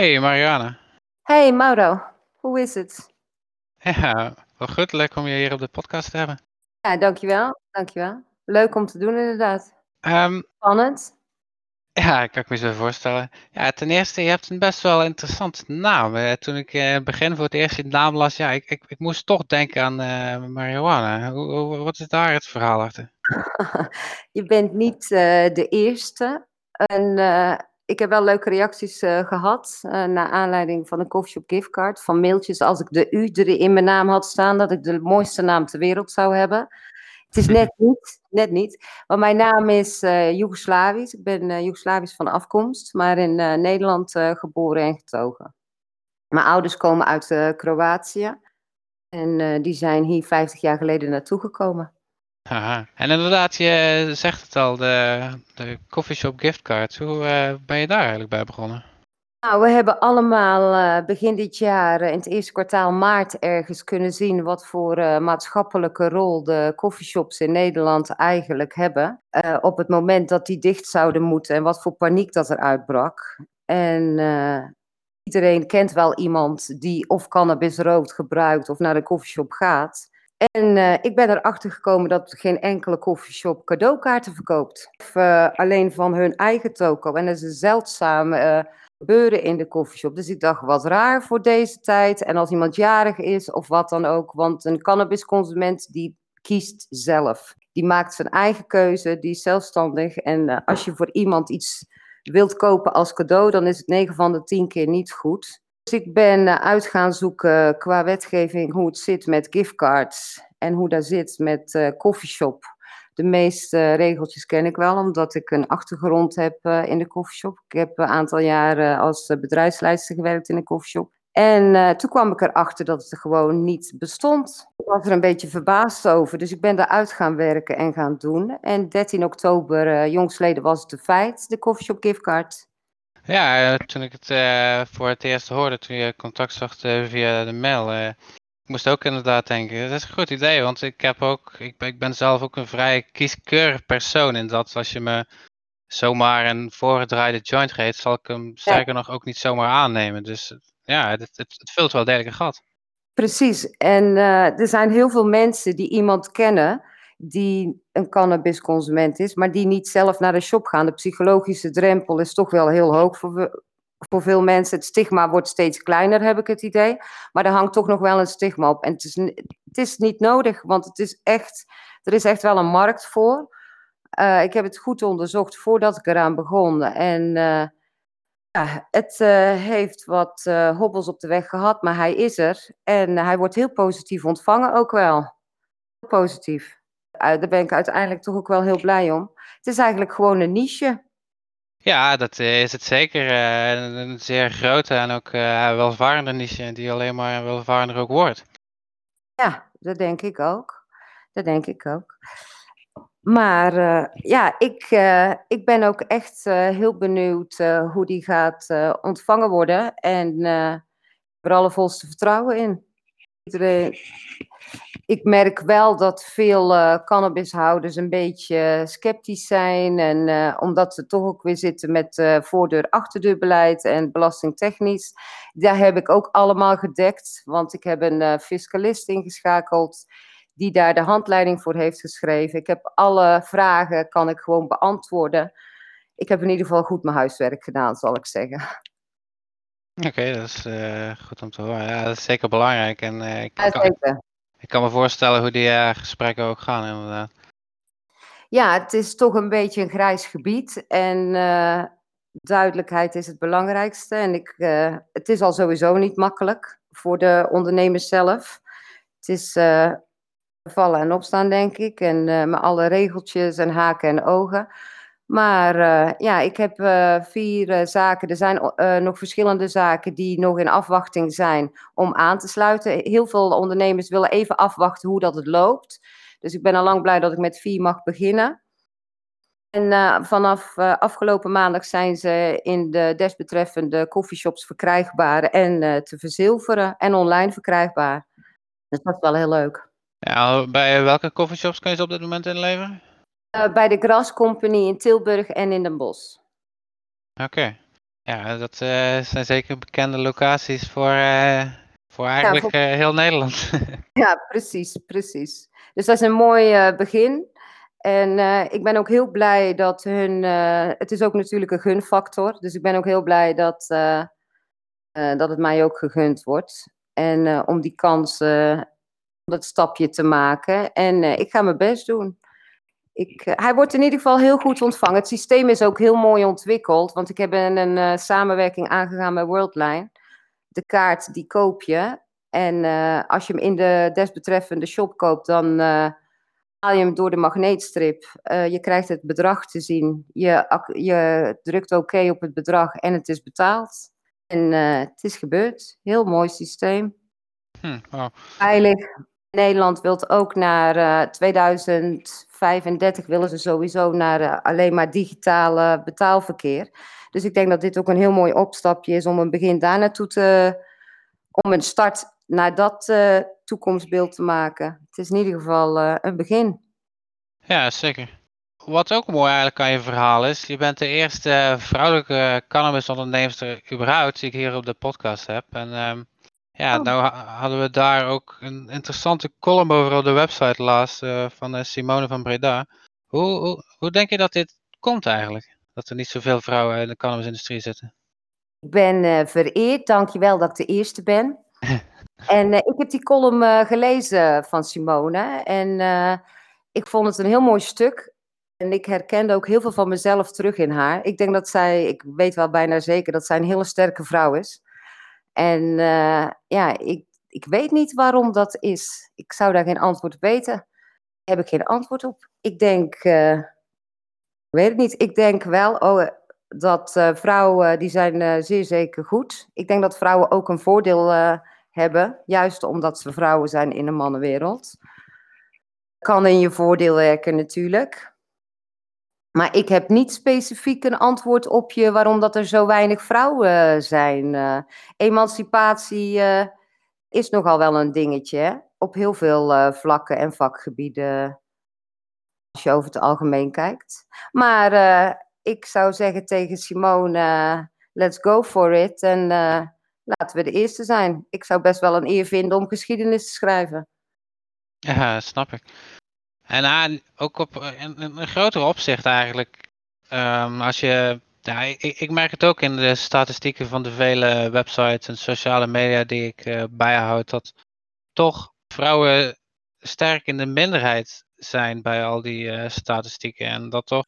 Hey Marianne. Hey Mauro, hoe is het? Ja, wel goed. Leuk om je hier op de podcast te hebben. Ja, dankjewel, dankjewel. Leuk om te doen inderdaad. Ehm, Spannend. ja, ik kan ik me zo voorstellen. Ja, ten eerste, je hebt een best wel interessante naam. Eh, toen ik eh, in het begin voor het eerst je naam las, ja, ik, ik, ik moest toch denken aan eh marihuana. Hoe, hoe- wat is daar het verhaal achter? Je bent niet eh, de eerste. Eh, ik heb wel leuke reacties eh, gehad. eh naar aanleiding van een coffeeshop giftcard. Van mailtjes als ik de U er in mijn naam had staan. Dat ik de mooiste naam ter wereld zou hebben. Het is net niet, net niet. Want mijn naam is eh Joegoslavisch. Ik ben eh Joegoslavisch van afkomst. Maar in Nederland geboren en getogen. Mijn ouders komen uit Kroatië. En die zijn hier 50 jaar geleden naartoe gekomen. En inderdaad, je zegt het al, de, de coffeeshop giftcards. Hoe eh, ben je daar eigenlijk bij begonnen? Nou, we hebben allemaal eh, begin dit jaar, eh, in het eerste kwartaal maart, ergens kunnen zien wat voor eh, maatschappelijke rol de coffeeshops in Nederland eigenlijk hebben. Eh, op het moment dat die dicht zouden moeten en wat voor paniek dat er uitbrak. En eh, iedereen kent wel iemand die of cannabis rookt, gebruikt of naar de coffeeshop gaat. En eh, ik ben erachter gekomen dat geen enkele coffeeshop cadeaukaarten verkoopt. Of eh, alleen van hun eigen toko. En dat is een zeldzaam eh, gebeuren in de coffeeshop. Dus ik dacht, wat raar voor deze tijd. En als iemand jarig is of wat dan ook. Want een cannabisconsument die kiest zelf. Die maakt zijn eigen keuze, die is zelfstandig. En als je voor iemand iets wilt kopen als cadeau, dan is het 9 van de 10 keer niet goed. Dus ik ben eh, uit gaan zoeken qua wetgeving hoe het zit met giftcards. En hoe dat zit met eh coffeeshop. De meeste regeltjes ken ik wel, omdat ik een achtergrond heb eh, in de coffeeshop. Ik heb een aantal jaren als eh, bedrijfsleidster gewerkt in een coffeeshop. En eh, toen kwam ik erachter dat het er gewoon niet bestond. Ik was er een beetje verbaasd over, dus ik ben daaruit gaan werken en gaan doen. En 13 oktober, eh jongstleden, was het een feit, de coffeeshop giftcard. Ja, eh, toen ik het eh, voor het eerst hoorde, toen je contact zocht eh, via de mail, eh, ik moest ook inderdaad denken, dat is een goed idee, want ik heb ook, ik ben, ik ben zelf ook een vrij kieskeurig persoon in dat als je me zomaar een voorgedraaide joint geeft, zal ik hem sterker nog ook niet zomaar aannemen. Dus ja, het, het, het vult wel degelijk een gat. Precies. En er zijn heel veel mensen die iemand kennen die een cannabisconsument is, maar die niet zelf naar de shop gaan. De psychologische drempel is toch wel heel hoog voor, voor veel mensen. Het stigma wordt steeds kleiner, heb ik het idee. Maar er hangt toch nog wel een stigma op. En het is, het is niet nodig, want het is echt, er is echt wel een markt voor. Eh, ik heb het goed onderzocht voordat ik eraan begon. En eh, ja, het eh, heeft wat hobbels op de weg gehad, maar hij is er. En hij wordt heel positief ontvangen ook wel. Positief. Eh, daar ben ik uiteindelijk toch ook wel heel blij om. Het is eigenlijk gewoon een niche. Ja, dat eh, is het zeker. eh, een, zeer grote en ook welvarende niche, die alleen maar welvarender ook wordt. Ja, dat denk ik ook. Dat denk ik ook. Maar ja, ik, ik ben ook echt heel benieuwd hoe die gaat ontvangen worden. En eh er alle volste vertrouwen in. Iedereen, ik merk wel dat veel eh, cannabishouders een beetje sceptisch zijn. En eh, omdat ze toch ook weer zitten met eh voordeur-achterdeurbeleid en belastingtechnisch. Daar heb ik ook allemaal gedekt. Want ik heb een eh, fiscalist ingeschakeld die daar de handleiding voor heeft geschreven. Ik heb alle vragen, kan ik gewoon beantwoorden. Ik heb in ieder geval goed mijn huiswerk gedaan, zal ik zeggen. Oké, dat is eh, goed om te horen. Ja, dat is zeker belangrijk. En eh, ik, Ja, zeker. Ik kan me voorstellen hoe die eh, gesprekken ook gaan, inderdaad. Ja, het is toch een beetje een grijs gebied. En eh, duidelijkheid is het belangrijkste. En ik, eh, het is al sowieso niet makkelijk voor de ondernemers zelf. Het is vallen en opstaan, denk ik. En met alle regeltjes en haken en ogen. Maar eh, ja, ik heb eh, vier eh, zaken. Er zijn nog verschillende zaken die nog in afwachting zijn om aan te sluiten. Heel veel ondernemers willen even afwachten hoe dat het loopt. Dus ik ben al lang blij dat ik met vier mag beginnen. En vanaf afgelopen maandag zijn ze in de desbetreffende coffeeshops verkrijgbaar en te verzilveren en online verkrijgbaar. Dus dat is wel heel leuk. Ja, bij welke coffeeshops kun je ze op dit moment inleveren? Eh, bij de Gras Company in Tilburg en in Den Bosch. Oké. Ja, dat zijn zeker bekende locaties voor, voor eigenlijk heel Nederland. Ja, precies, precies. Dus dat is een mooi begin. En ik ben ook heel blij dat hun. het is ook natuurlijk een gunfactor. Dus ik ben ook heel blij dat, dat het mij ook gegund wordt. En om die kans, dat stapje te maken. En ik ga mijn best doen. Ik, hij wordt in ieder geval heel goed ontvangen. Het systeem is ook heel mooi ontwikkeld. Want ik heb een, een samenwerking aangegaan met Worldline. De kaart die koop je. En als je hem in de desbetreffende shop koopt, dan haal je hem door de magneetstrip. Je krijgt het bedrag te zien. Je, je drukt oké op het bedrag en het is betaald. En het is gebeurd. Heel mooi systeem. Hm, wow. Veilig. Nederland wil ook naar uh, eh, 2035 willen ze sowieso naar alleen maar digitale betaalverkeer. Dus ik denk dat dit ook een heel mooi opstapje is om een begin daar naartoe te. om een start naar dat uh, toekomstbeeld te maken. Het is in ieder geval uh, een begin. Ja, zeker. Wat ook mooi eigenlijk aan je verhaal is, je bent de eerste vrouwelijke cannabisonderneemster überhaupt die ik hier op de podcast heb. En um, ja, oh. nou hadden we daar ook een interessante column over op de website laatst uh, van Simone van Breda. Hoe, hoe, hoe denk je dat dit komt eigenlijk? Dat er niet zoveel vrouwen in de cannabisindustrie zitten? Ik ben uh, vereerd, dankjewel dat ik de eerste ben. En ik heb die column gelezen van Simone en ik vond het een heel mooi stuk. En ik herkende ook heel veel van mezelf terug in haar. Ik denk dat zij, ik weet wel bijna zeker dat zij een hele sterke vrouw is. En ja, ik, ik weet niet waarom dat is. Ik zou daar geen antwoord op weten. Heb ik geen antwoord op. Ik denk, ik weet het niet. Ik denk wel, oh, dat vrouwen, die zijn zeer zeker goed. Ik denk dat vrouwen ook een voordeel hebben, juist omdat ze vrouwen zijn in een mannenwereld. Kan in je voordeel werken natuurlijk. Maar ik heb niet specifiek een antwoord op je waarom dat er zo weinig vrouwen zijn. Uh, emancipatie uh, is nogal wel een dingetje, op heel veel vlakken en vakgebieden, als je over het algemeen kijkt. Maar ik zou zeggen tegen Simone, let's go for it. En laten we de eerste zijn. Ik zou best wel een eer vinden om geschiedenis te schrijven. Ja, snap ik. En ook op een, een groter opzicht eigenlijk. Um, als je, ja, ik, ik, merk het ook in de statistieken van de vele websites en sociale media die ik uh, bijhoud, dat toch vrouwen sterk in de minderheid zijn bij al die uh, statistieken. En dat toch,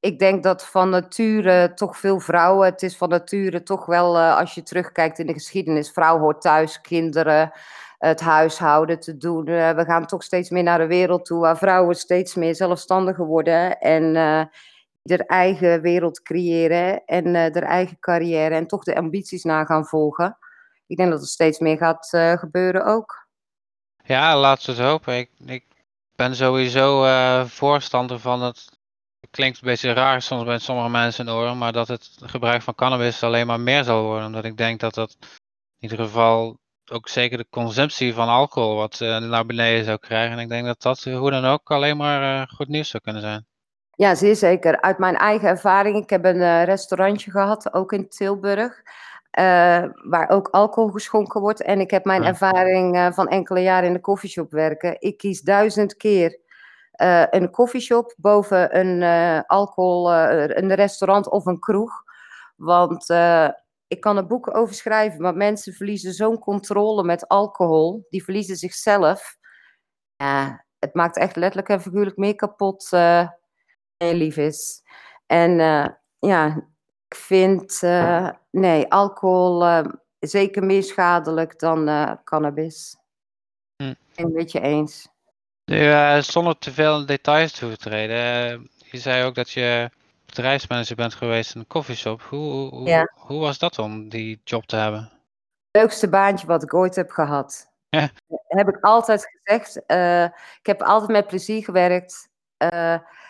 ik denk dat van nature toch veel vrouwen, het is van nature toch wel, uh, als je terugkijkt in de geschiedenis, vrouw hoort thuis, kinderen, het huishouden te doen. Uh, we gaan toch steeds meer naar een wereld toe waar vrouwen steeds meer zelfstandiger worden en haar eigen wereld creëren en haar eigen carrière en toch de ambities na gaan volgen. Ik denk dat het steeds meer gaat gebeuren ook. Ja, laten we het hopen. Ik, ik ben sowieso voorstander van het klinkt een beetje raar soms bij sommige mensen in oren, maar dat het gebruik van cannabis alleen maar meer zal worden. Omdat ik denk dat dat in ieder geval ook zeker de consumptie van alcohol wat uh, naar beneden zou krijgen. En ik denk dat dat hoe dan ook alleen maar uh, goed nieuws zou kunnen zijn. Ja, zeer zeker. Uit mijn eigen ervaring, ik heb een uh, restaurantje gehad, ook in Tilburg. waar ook alcohol geschonken wordt. En ik heb mijn ervaring van enkele jaren in de koffieshop werken. Ik kies duizend keer uh, een koffieshop boven een alcohol, een restaurant of een kroeg. Want ik kan er boeken over schrijven, maar mensen verliezen zo'n controle met alcohol. Die verliezen zichzelf. Ja, het maakt echt letterlijk en figuurlijk meer kapot uh, lief is. En ja, ik vind, nee, alcohol zeker meer schadelijk dan cannabis. Hm. Een beetje eens. Uh, zonder te veel in details te treden. Je zei ook dat je bedrijfsmanager bent geweest in een coffeeshop. Hoe, hoe, ja. hoe was dat om die job te hebben? Leukste baantje wat ik ooit heb gehad. Ja. Heb ik altijd gezegd. Uh, ik heb altijd met plezier gewerkt.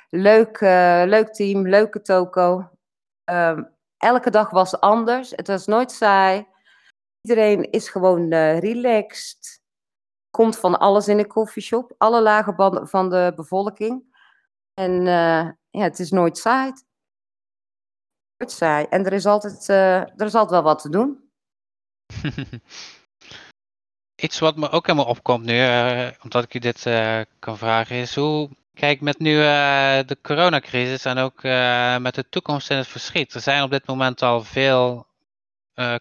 leuk, leuk team, leuke toko. Ehm, elke dag was anders. Het was nooit saai. Iedereen is gewoon relaxed komt van alles in een koffieshop. Alle lagen van de bevolking. En ja, het is nooit saai. Het en er is altijd, uh, er is altijd wel wat te doen. Iets wat me ook helemaal opkomt nu, uh, omdat ik u dit uh, kan vragen, is hoe kijk met nu de coronacrisis en ook met de toekomst in het verschiet. Er zijn op dit moment al veel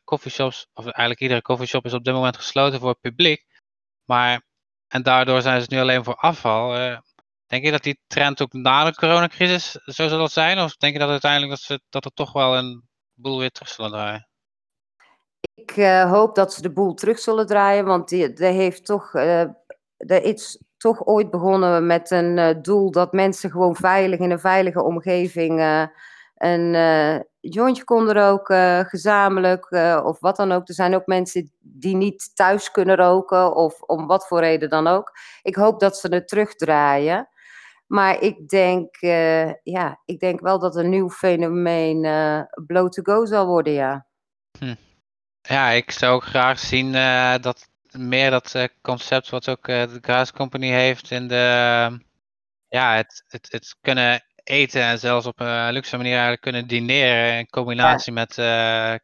coffeeshops, of eigenlijk iedere coffeeshop is op dit moment gesloten voor het publiek. Maar, en daardoor zijn ze nu alleen voor afval. Denk je dat die trend ook na de coronacrisis zo zal zijn? Of denk je dat uiteindelijk dat, ze, dat er toch wel een boel weer terug zullen draaien? Ik uh, hoop dat ze de boel terug zullen draaien, want die, heeft toch, uh, er is toch ooit begonnen met een uh, doel dat mensen gewoon veilig in een veilige omgeving een jointje konden roken, gezamenlijk of wat dan ook. Er zijn ook mensen die niet thuis kunnen roken of om wat voor reden dan ook. Ik hoop dat ze het terugdraaien. Maar ik denk, uh, ja, ik denk wel dat een nieuw fenomeen uh, blow to go zal worden, ja. Hm. Ja, ik zou ook graag zien uh, dat meer dat concept wat ook de Graas Company heeft in de, ja, het, het, het kunnen eten en zelfs op een luxe manier eigenlijk kunnen dineren in combinatie ja. met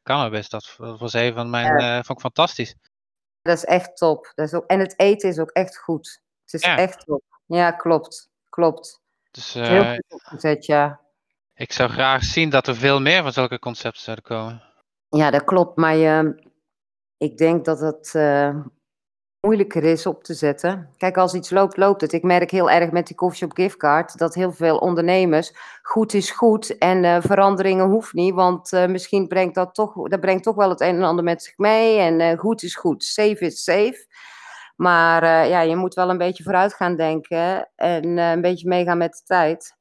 cannabis. Dat, dat, was een van mijn, ja. vond ik fantastisch. Dat is echt top. Dat is ook, en het eten is ook echt goed. Het is ja. echt top. Ja, klopt klopt. Dus, uh, Heel goed opgezet, ja. Ik zou graag zien dat er veel meer van zulke concepten zouden komen. Ja, dat klopt. Maar uh, ik denk dat het uh, moeilijker is op te zetten. Kijk, als iets loopt, loopt het. Ik merk heel erg met die coffeeshop giftcard dat heel veel ondernemers goed is goed en veranderingen hoeft niet, want misschien brengt dat toch, dat brengt toch wel het een en ander met zich mee en goed is goed, safe is safe. Maar uh, ja, je moet wel een beetje vooruit gaan denken en uh, een beetje meegaan met de tijd.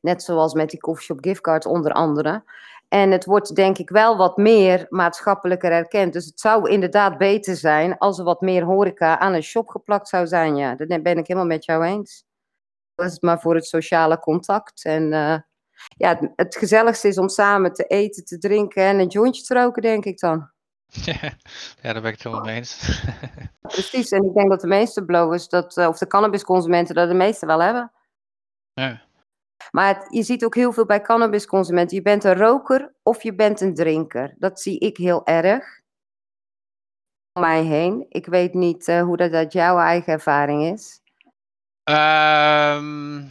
Net zoals met die coffeeshop giftcard onder andere. En het wordt denk ik wel wat meer maatschappelijker erkend. Dus het zou inderdaad beter zijn als er wat meer horeca aan een shop geplakt zou zijn. Ja, dat ben ik helemaal met jou eens. Dat is maar voor het sociale contact. En uh, ja, het gezelligste is om samen te eten, te drinken en een jointje te roken, denk ik dan. Ja, daar ben ik het helemaal mee eens. Precies, en ik denk dat de meeste blowers, dat, uh, of de cannabisconsumenten, dat de meeste wel hebben. Ja. Maar het, je ziet ook heel veel bij cannabisconsumenten. Je bent een roker of je bent een drinker. Dat zie ik heel erg. Om mij heen. Ik weet niet uh, hoe dat uit jouw eigen ervaring is. Um,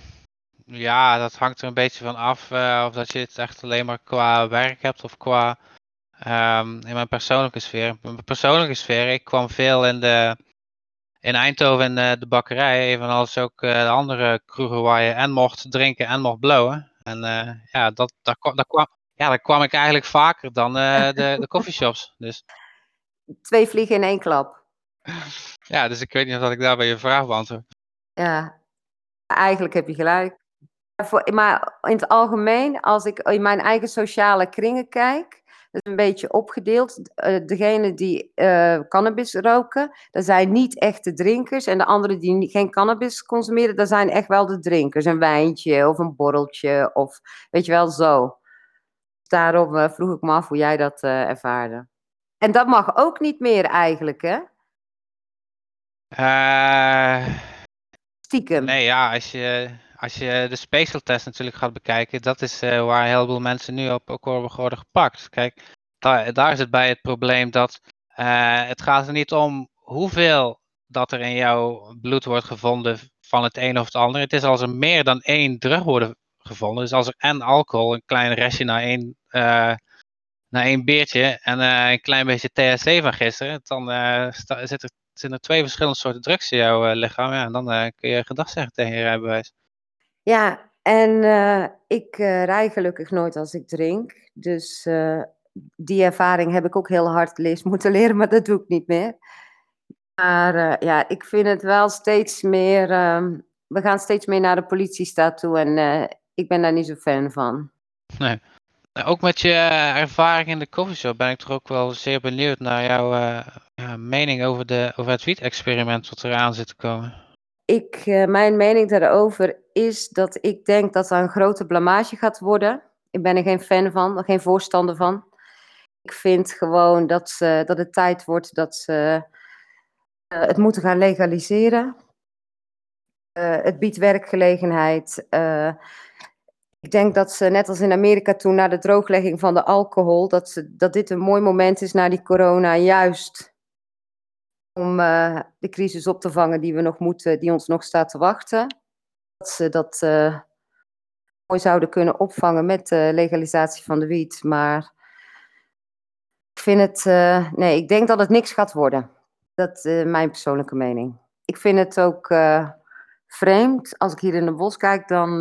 ja, dat hangt er een beetje van af. Uh, of dat je het echt alleen maar qua werk hebt of qua Um, in mijn persoonlijke sfeer. In mijn persoonlijke sfeer, ik kwam veel in, de, in Eindhoven in de, de bakkerij, evenals ook uh, de andere kroegen waar je en mocht drinken en mocht blowen. En uh, ja, dat, daar, daar, kwam, ja, daar kwam ik eigenlijk vaker dan uh, de, de coffeeshops. Dus. Twee vliegen in één klap. Ja, dus ik weet niet of dat ik daarbij je vraag beantwoord. Ja, eigenlijk heb je gelijk. Maar in het algemeen, als ik in mijn eigen sociale kringen kijk, is een beetje opgedeeld. Uh, degene die uh, cannabis roken, dat zijn niet echte drinkers. En de anderen die geen cannabis consumeren, dat zijn echt wel de drinkers. Een wijntje of een borreltje of weet je wel zo. Daarom uh, vroeg ik me af hoe jij dat ervaarde. En dat mag ook niet meer eigenlijk, hè? Stiekem. Nee, ja, als je, als je de special test natuurlijk gaat bekijken, dat is uh, waar een heleboel mensen nu op ook worden gepakt. Kijk, daar, is het bij het probleem dat uh, het gaat er niet om hoeveel dat er in jouw bloed wordt gevonden van het een of het ander. Het is als er meer dan één drug worden gevonden. Dus als er en alcohol, een klein restje naar één, uh, naar één beertje en een klein beetje THC van gisteren, dan zit er, zitten er twee verschillende soorten drugs in jouw lichaam. Ja, en dan kun je gedag zeggen tegen je rijbewijs. Ja, en uh, ik uh, rij gelukkig nooit als ik drink. Dus uh, die ervaring heb ik ook heel hard lees moeten leren, maar dat doe ik niet meer. Maar ja, ik vind het wel steeds meer. Ehm, we gaan steeds meer naar de politiestaat toe en ik ben daar niet zo fan van. Nee. Ook met je ervaring in de coffeeshop ben ik toch ook wel zeer benieuwd naar jouw mening over, de, over het wiet-experiment wat eraan zit te komen ik, uh, mijn mening daarover is dat ik denk dat er een grote blamage gaat worden. Ik ben er geen fan van, geen voorstander van. Ik vind gewoon dat, dat het tijd wordt dat ze uh, het moeten gaan legaliseren. Uh, het biedt werkgelegenheid. Ik denk dat ze net als in Amerika toen na de drooglegging van de alcohol, dat, ze, dat dit een mooi moment is na die corona, juist om uh, de crisis op te vangen die we nog moeten, die ons nog staat te wachten. Dat ze dat uh, mooi zouden kunnen opvangen met de legalisatie van de wiet. Maar ik vind het, uh, nee, ik denk dat het niks gaat worden. Dat is mijn persoonlijke mening. Ik vind het ook vreemd. Als ik hier in het bos kijk, dan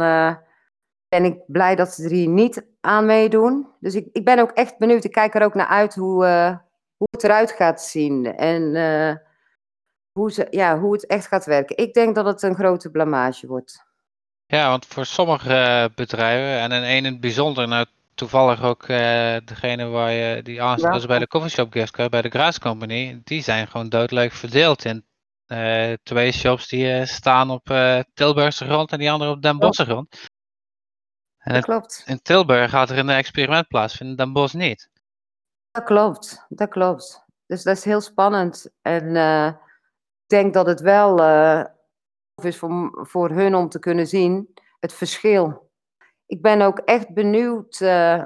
ben ik blij dat ze er hier niet aan meedoen. Dus ik, ik ben ook echt benieuwd. Ik kijk er ook naar uit hoe, hoe het eruit gaat zien. En hoe, ze, ja, hoe het echt gaat werken. Ik denk dat het een grote blamage wordt. Ja, want voor sommige bedrijven, en in een in het bijzonder, nou toevallig ook uh, degene waar je die aansluit ja. bij de coffeeshop gift bij de Graas Company, die zijn gewoon doodleuk verdeeld in twee shops die staan op Tilburgse grond en die andere op Den Bosse grond. En dat klopt. In Tilburg gaat er een experiment plaatsvinden, Den Bosch niet. Dat klopt, dat klopt. Dus dat is heel spannend. En denk dat het wel uh, is voor, voor hun om te kunnen zien het verschil. Ik ben ook echt benieuwd. Uh,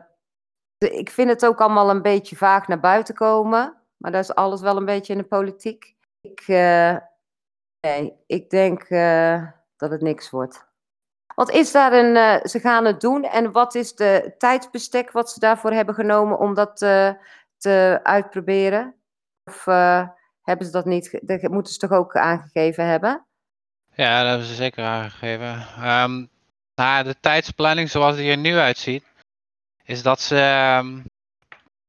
ik vind het ook allemaal een beetje vaag naar buiten komen. Maar dat is alles wel een beetje in de politiek. Ik, nee, ik denk dat het niks wordt. Wat is daar een, ze gaan het doen en wat is de tijdsbestek wat ze daarvoor hebben genomen om dat te uitproberen? Of hebben ze dat niet, dat moeten ze toch ook aangegeven hebben? Ja, dat hebben ze zeker aangegeven. Um, de tijdsplanning zoals die er nu uitziet, is dat ze um,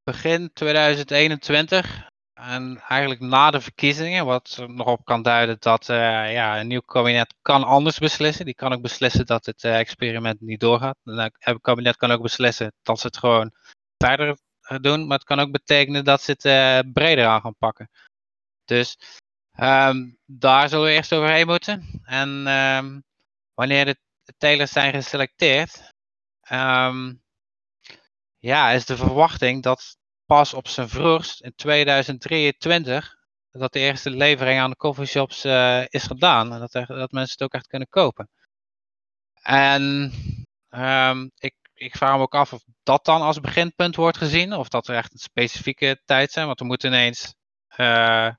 begin 2021 en eigenlijk na de verkiezingen, wat nog op kan duiden dat uh, ja, een nieuw kabinet kan anders beslissen. Die kan ook beslissen dat het uh, experiment niet doorgaat. Het kabinet kan ook beslissen dat ze het gewoon verder doen. Maar het kan ook betekenen dat ze het breder aan gaan pakken. Dus um, daar zullen we eerst overheen moeten. En um, wanneer de telers zijn geselecteerd, um, ja, is de verwachting dat pas op zijn vroegst in 2023 dat de eerste levering aan de coffeeshops uh, is gedaan. En dat, dat mensen het ook echt kunnen kopen. En ik, ik vraag me ook af of dat dan als beginpunt wordt gezien. Of dat er echt een specifieke tijd zijn. Want er moet ineens, uh,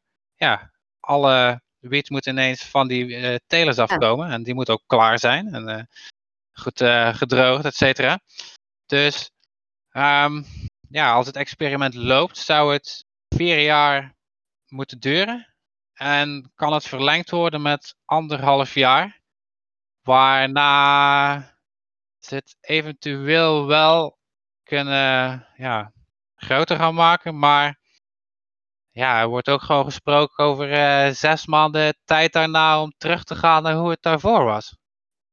ja, alle wiet moet ineens van die uh, telers afkomen. En die moet ook klaar zijn. En goed gedroogd, et cetera. Dus um, ja, als het experiment loopt, zou het vier jaar moeten duren. En kan het verlengd worden met anderhalf jaar. Waarna ze het eventueel wel kunnen ja, groter gaan maken. Maar ja, er wordt ook gewoon gesproken over uh, zes maanden tijd daarna om terug te gaan naar hoe het daarvoor was.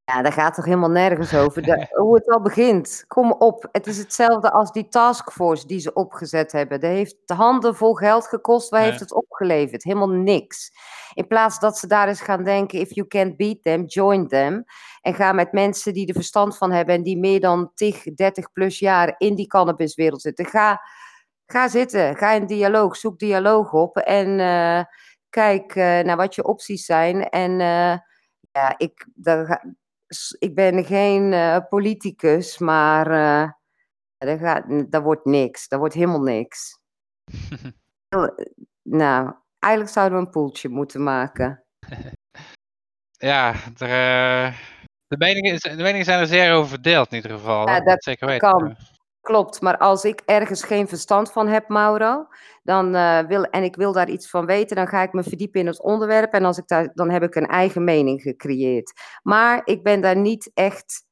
Ja, daar gaat toch helemaal nergens over. De, hoe het al begint. Kom op. Het is hetzelfde als die taskforce die ze opgezet hebben. Dat heeft de handen vol geld gekost. Waar heeft het opgeleverd? Helemaal niks. In plaats dat ze daar eens gaan denken: if you can't beat them, join them. En ga met mensen die er verstand van hebben en die meer dan 10, 30 plus jaar in die cannabiswereld zitten. Ga, ga zitten. Ga in dialoog. Zoek dialoog op. En uh, kijk uh, naar wat je opties zijn. En. Uh, ja, ik, daar, ik ben geen politicus, maar dat, gaat, dat wordt niks. Dat wordt helemaal niks. nou, eigenlijk zouden we een poeltje moeten maken. ja, er, de, meningen, de meningen zijn er zeer over verdeeld in ieder geval. Ja, dat, dat zeker weten. Kan. Klopt, maar als ik ergens geen verstand van heb, Mauro, dan, uh, wil, en ik wil daar iets van weten, dan ga ik me verdiepen in het onderwerp en als ik daar, dan heb ik een eigen mening gecreëerd. Maar ik ben daar niet echt,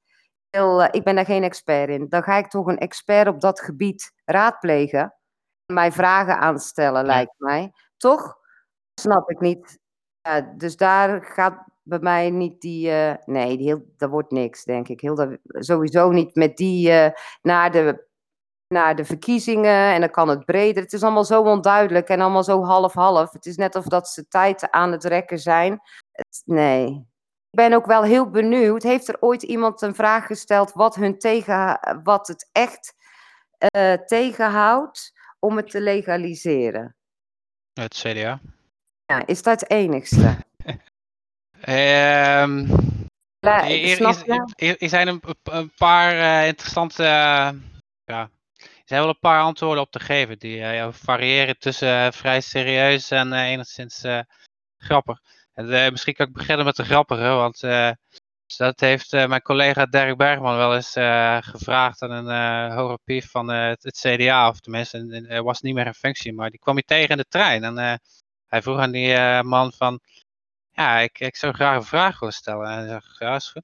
heel, uh, ik ben daar geen expert in. Dan ga ik toch een expert op dat gebied raadplegen, mij vragen aanstellen, ja. lijkt mij. Toch? Snap ik niet. Dus daar gaat bij mij niet die. Uh, nee, die heel, dat wordt niks, denk ik. Heel, dat, sowieso niet met die uh, naar, de, naar de verkiezingen en dan kan het breder. Het is allemaal zo onduidelijk en allemaal zo half-half. Het is net of dat ze tijd aan het rekken zijn. Het, nee. Ik ben ook wel heel benieuwd. Heeft er ooit iemand een vraag gesteld wat, hun tegen, wat het echt uh, tegenhoudt om het te legaliseren? Het CDA. Ja, is dat het enigste? Um, is- je? hier zijn een, een paar eh, interessante, eh, ja, er zijn wel een paar antwoorden op te geven die eh, ja, variëren tussen vrij serieus en enigszins grappig. En, misschien kan ik beginnen met de grappige, want eh, dat heeft mijn collega Dirk Bergman wel eens gevraagd aan een hoge pief van het, het CDA, of tenminste, en- en hij was niet meer in functie, maar die kwam hij tegen in de trein. En hij vroeg aan die man van, ja, ik, ik zou graag een vraag willen stellen. En hij zegt, ja, is goed.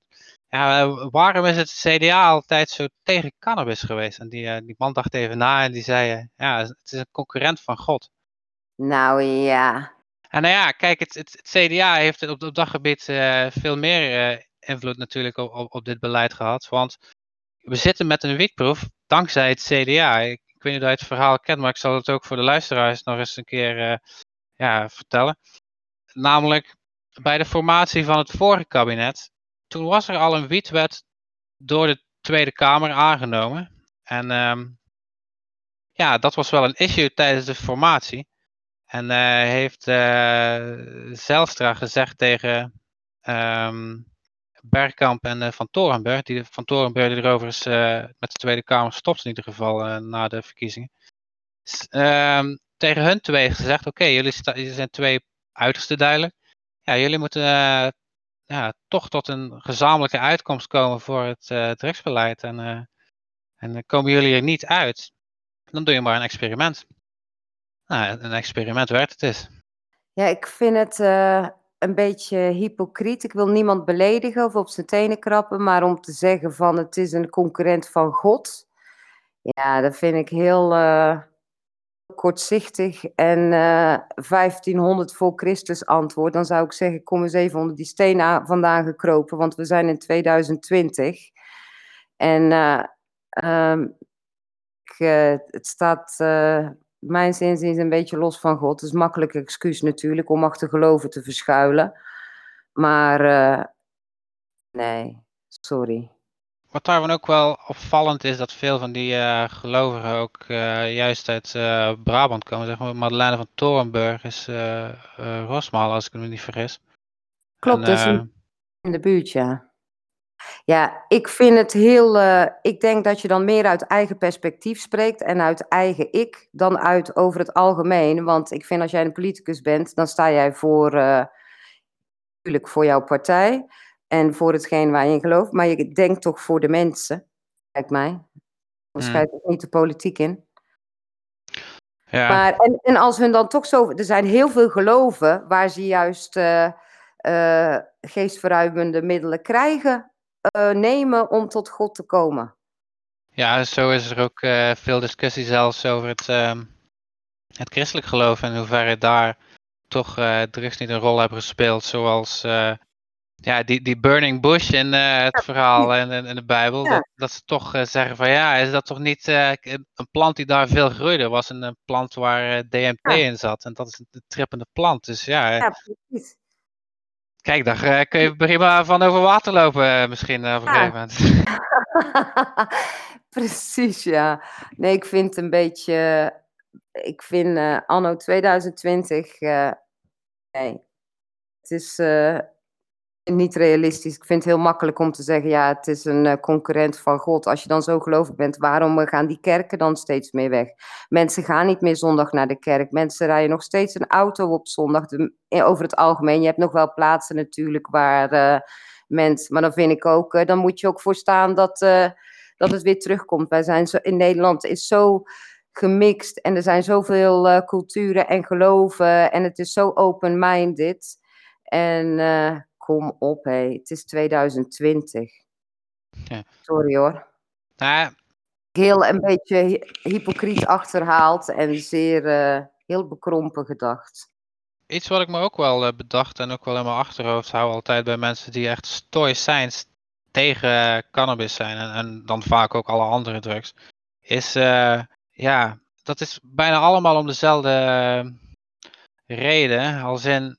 Ja, eh, waarom is het CDA altijd zo tegen cannabis geweest? En die, eh, die man dacht even na en die zei, eh, ja, het is een concurrent van God. Nou ja. En nou ja, kijk, het, het, het CDA heeft op, op dat gebied veel meer invloed natuurlijk op, op, op dit beleid gehad. Want we zitten met een wietproef dankzij het CDA. Ik, ik weet niet of je het verhaal kent, maar ik zal het ook voor de luisteraars nog eens een keer ja, vertellen. Namelijk, bij de formatie van het vorige kabinet, toen was er al een wietwet door de Tweede Kamer aangenomen. En ehm, ja, dat was wel een issue tijdens de formatie. En eh, heeft eh Zijlstra gezegd tegen ehm, Bergkamp en eh, Van Torenburg, die Van Torenburg die erover is eh, met de Tweede Kamer stopt in ieder geval na de verkiezingen. Ehm, tegen hun twee gezegd, oké, jullie zijn twee uiterste duidelijk. Ja, jullie moeten eh, toch tot een gezamenlijke uitkomst komen voor het eh, drugsbeleid. En, eh, en komen jullie er niet uit, dan doe je maar een experiment. Nou, een experiment werkt het is. Ja, ik vind het een beetje hypocriet. Ik wil niemand beledigen of op zijn tenen krappen, maar om te zeggen van het is een concurrent van God. Ja, dat vind ik heel kortzichtig en eh 1500 voor Christus antwoord. Dan zou ik zeggen, kom eens even onder die steen vandaan gekropen, want we zijn in 2020. En eh, ehm, eh, het staat uh, mijn zinziens een beetje los van God. Het is makkelijk excuus natuurlijk om achter geloven te verschuilen. Maar nee, sorry. Wat daarvan ook wel opvallend is, dat veel van die uh, gelovigen ook uh, juist uit uh, Brabant komen. Zeg maar, Madeleine van Torenburg is Rosmaal, als ik me niet vergis. Klopt, en, dus in, de buurt, ja. Ja, ik vind het heel. Ik denk dat je dan meer uit eigen perspectief spreekt en uit eigen ik dan uit over het algemeen. Want ik vind als jij een politicus bent, dan sta jij voor. Natuurlijk voor jouw partij en voor hetgeen waar je in gelooft. Maar je denkt toch voor de mensen, lijkt mij. Schrijft hmm. niet de politiek in. Ja. Maar, en, en als hun dan toch zo. Er zijn heel veel geloven waar ze juist. Uh, geestverruimende middelen krijgen uh, nemen om tot God te komen. Ja, zo is er ook veel discussie zelfs over het, uh, het christelijk geloof en hoeverre daar toch drugs niet een rol hebben gespeeld, zoals ja, die, die burning bush in uh, het verhaal in, in, de Bijbel. Ja. Dat, dat ze toch uh, zeggen van ja, is dat toch niet uh, een plant die daar veel groeide? was een, een plant waar DMT ja. in zat en dat is een trippende plant. Dus ja, ja precies. Kijk, daar kun je prima van over water lopen misschien op een gegeven moment. precies, ja. Nee, ik vind een beetje... Ik vind anno 2020... nee, het is niet realistisch. Ik vind het heel makkelijk om te zeggen... Ja, het is een concurrent van God. Als je dan zo gelovig bent, waarom gaan die kerken dan steeds meer weg? Mensen gaan niet meer zondag naar de kerk. Mensen rijden nog steeds een auto op zondag. De, over het algemeen, je hebt nog wel plaatsen natuurlijk waar mensen... Maar dan vind ik ook, dan moet je ook voor staan dat, dat het weer terugkomt. Wij zijn zo, in Nederland is zo gemixt en er zijn zoveel culturen en geloven en het is zo open-minded. En kom op, hé, het is 2020. Ja. Sorry hoor. Nou, Heel een beetje hypocriet achterhaald en zeer uh, heel bekrompen gedacht. Iets wat ik me ook wel uh, bedacht en ook wel in mijn achterhoofd hou altijd bij mensen die echt stoïcijns tegen cannabis zijn en, en, dan vaak ook alle andere drugs, is ja, dat is bijna allemaal om dezelfde reden. Als in,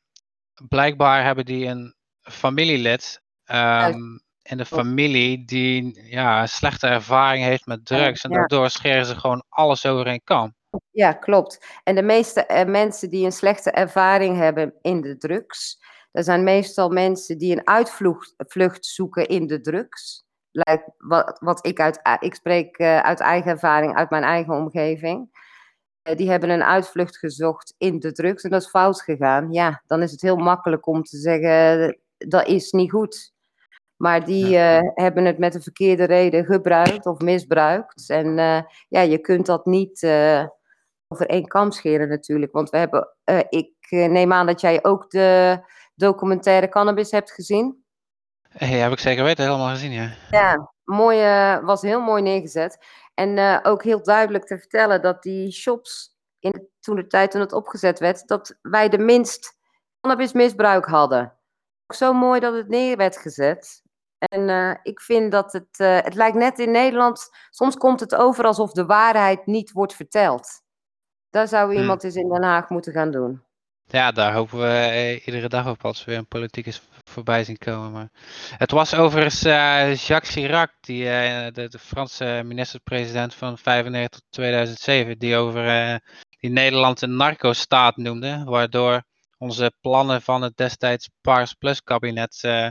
blijkbaar hebben die een familielid um, in de familie die ja, een slechte ervaring heeft met drugs. En daardoor scheren ze gewoon alles over een kam. Ja, klopt. En de meeste uh, mensen die een slechte ervaring hebben in de drugs, Er zijn meestal mensen die een uitvlucht zoeken in de drugs. Wat, wat ik uit, ik spreek uit eigen ervaring, uit mijn eigen omgeving. Die hebben een uitvlucht gezocht in de drugs en dat is fout gegaan. Ja, dan is het heel makkelijk om te zeggen dat is niet goed. Maar die hebben het met de verkeerde reden gebruikt of misbruikt. En ja, je kunt dat niet over één kam scheren natuurlijk. Want we hebben, ik eh, neem aan dat jij ook de documentaire Cannabis hebt gezien. Hey, heb ik zeker weten, helemaal gezien, ja. Ja, mooi, was heel mooi neergezet. En ook heel duidelijk te vertellen dat die shops, in, toen de tijd toen het opgezet werd, dat wij de minst cannabismisbruik hadden. Zo mooi dat het neer werd gezet. En ik vind dat het, het lijkt net in Nederland, soms komt het over alsof de waarheid niet wordt verteld. Daar zou Hmm. iemand eens in Den Haag moeten gaan doen. Ja, daar hopen we eh, iedere dag op als we weer een politiek is voorbij zien komen. Maar het was overigens eh, Jacques Chirac, die, eh, de, de Franse minister-president van 1995 tot 2007, die over eh, die Nederland een narco-staat noemde, waardoor onze plannen van het destijds Pars Plus kabinet eh,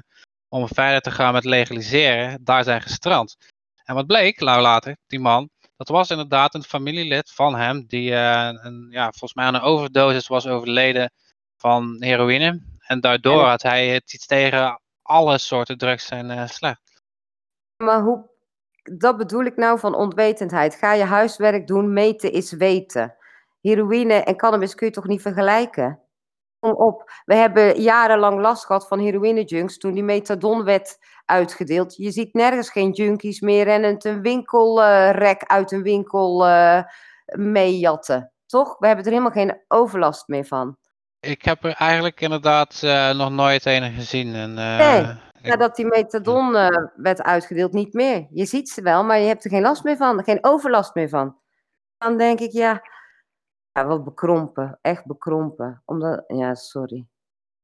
om verder te gaan met legaliseren, daar zijn gestrand. En wat bleek, nou later, die man, dat was inderdaad een familielid van hem die eh, een, ja, volgens mij aan een overdosis was overleden van heroïne. En daardoor En- had hij het iets tegen alle soorten drugs zijn eh, slecht. Maar hoe, dat bedoel ik nou van onwetendheid. Ga je huiswerk doen, meten is weten. Heroïne en cannabis kun je toch niet vergelijken? Op. We hebben jarenlang last gehad van heroïne-junks toen die methadon werd uitgedeeld. Je ziet nergens geen junkies meer rennend een winkelrek uit een winkel eh meejatten. Toch? We hebben er helemaal geen overlast meer van. Ik heb er eigenlijk inderdaad eh, nog nooit een gezien. En, eh, Nee, Nadat die methadon werd uitgedeeld, niet meer. Je ziet ze wel, maar je hebt er geen last meer van. Geen overlast meer van. Dan denk ik, ja, ja wat bekrompen. Echt bekrompen. Omdat, ja, sorry.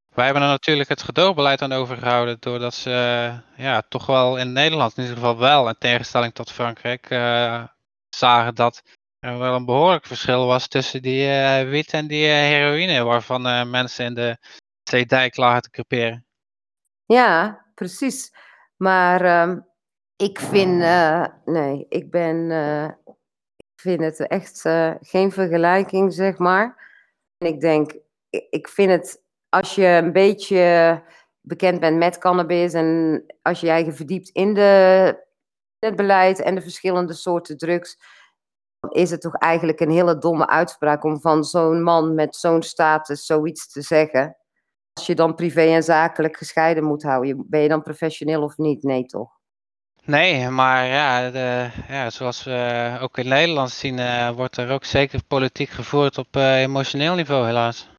Wij hebben er natuurlijk het gedoogbeleid aan overgehouden. Doordat ze eh, ja, toch wel in Nederland in ieder geval wel, in tegenstelling tot Frankrijk, eh, zagen dat er wel een behoorlijk verschil was tussen die eh, wiet en die eh, heroïne. Waarvan mensen in de zeedijk lagen te creperen. Ja, precies. Maar ehm, ik vind, nee, ik ben, vind het echt eh, geen vergelijking, zeg maar. En ik denk, ik, vind het, als je een beetje bekend bent met cannabis en als je je eigen verdiept in, de, het beleid en de verschillende soorten drugs, is het toch eigenlijk een hele domme uitspraak om van zo'n man met zo'n status zoiets te zeggen. Als je dan privé en zakelijk gescheiden moet houden, ben je dan professioneel of niet? Nee, toch? Nee, maar ja, de, ja zoals we ook in Nederland zien, eh, wordt er ook zeker politiek gevoerd op eh, emotioneel niveau, helaas.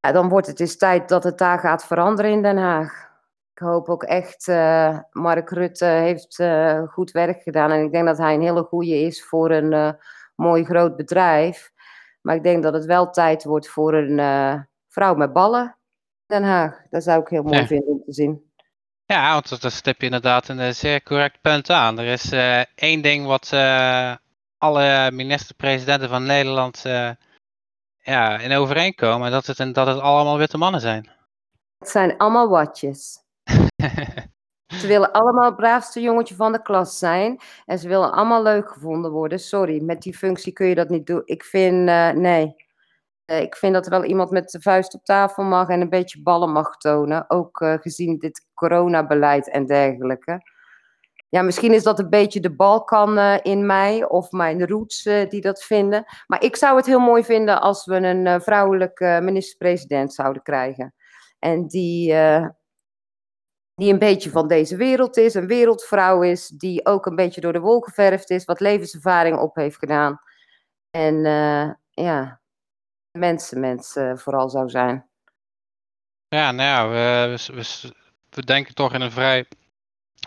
Ja, dan wordt het eens tijd dat het daar gaat veranderen in Den Haag. Ik hoop ook echt, eh, Mark Rutte heeft goed werk gedaan. En ik denk dat hij een hele goede is voor een mooi groot bedrijf. Maar ik denk dat het wel tijd wordt voor een vrouw met ballen in Den Haag. Dat zou ik heel mooi Ja. vinden om te zien. Ja, want dat- stip je inderdaad een zeer correct punt aan. Er is eh, één ding wat eh, alle minister-presidenten van Nederland eh, ja, in overeenkomen. En dat het, en dat het allemaal witte mannen zijn. Het zijn allemaal watjes. Ze willen allemaal het braafste jongetje van de klas zijn. En ze willen allemaal leuk gevonden worden. Sorry, met die functie kun je dat niet doen. Ik vind, nee. Eh, ik vind dat wel iemand met de vuist op tafel mag en een beetje ballen mag tonen. Ook eh, gezien dit coronabeleid en dergelijke. Ja, misschien is dat een beetje de Balkan eh, in mij of mijn roots die dat vinden. Maar ik zou het heel mooi vinden als we een vrouwelijke minister-president zouden krijgen. En die, die een beetje van deze wereld is, een wereldvrouw is, die ook een beetje door de wol geverfd is, wat levenservaring op heeft gedaan. En ja, mensenmens eh, vooral zou zijn. Ja, nou ja, we, we, we, denken toch in een vrij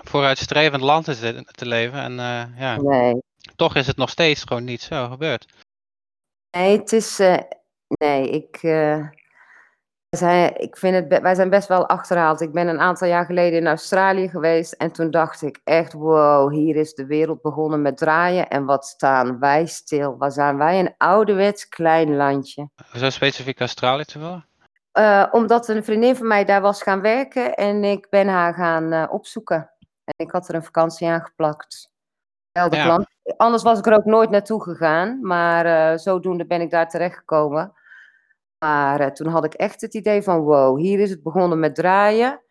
vooruitstrevend land te, leven. En eh, ja, Nee, toch is het nog steeds gewoon niet zo gebeurd. nee het is. eh, nee, ik. Eh, wij zijn, ik vind het, wij zijn best wel achterhaald. Ik ben een aantal jaar geleden in Australië geweest en toen dacht ik echt, wow, hier is de wereld begonnen met draaien en wat staan wij stil. Waar zijn wij een ouderwets klein landje? Zo specifiek Australië te willen? Uh, omdat een vriendin van mij daar was gaan werken en ik ben haar gaan uh, opzoeken. En ik had er een vakantie aan geplakt. Ja. Anders was ik er ook nooit naartoe gegaan, maar uh, zodoende ben ik daar terechtgekomen. Maar toen had ik echt het idee van wow, hier is het begonnen met draaien.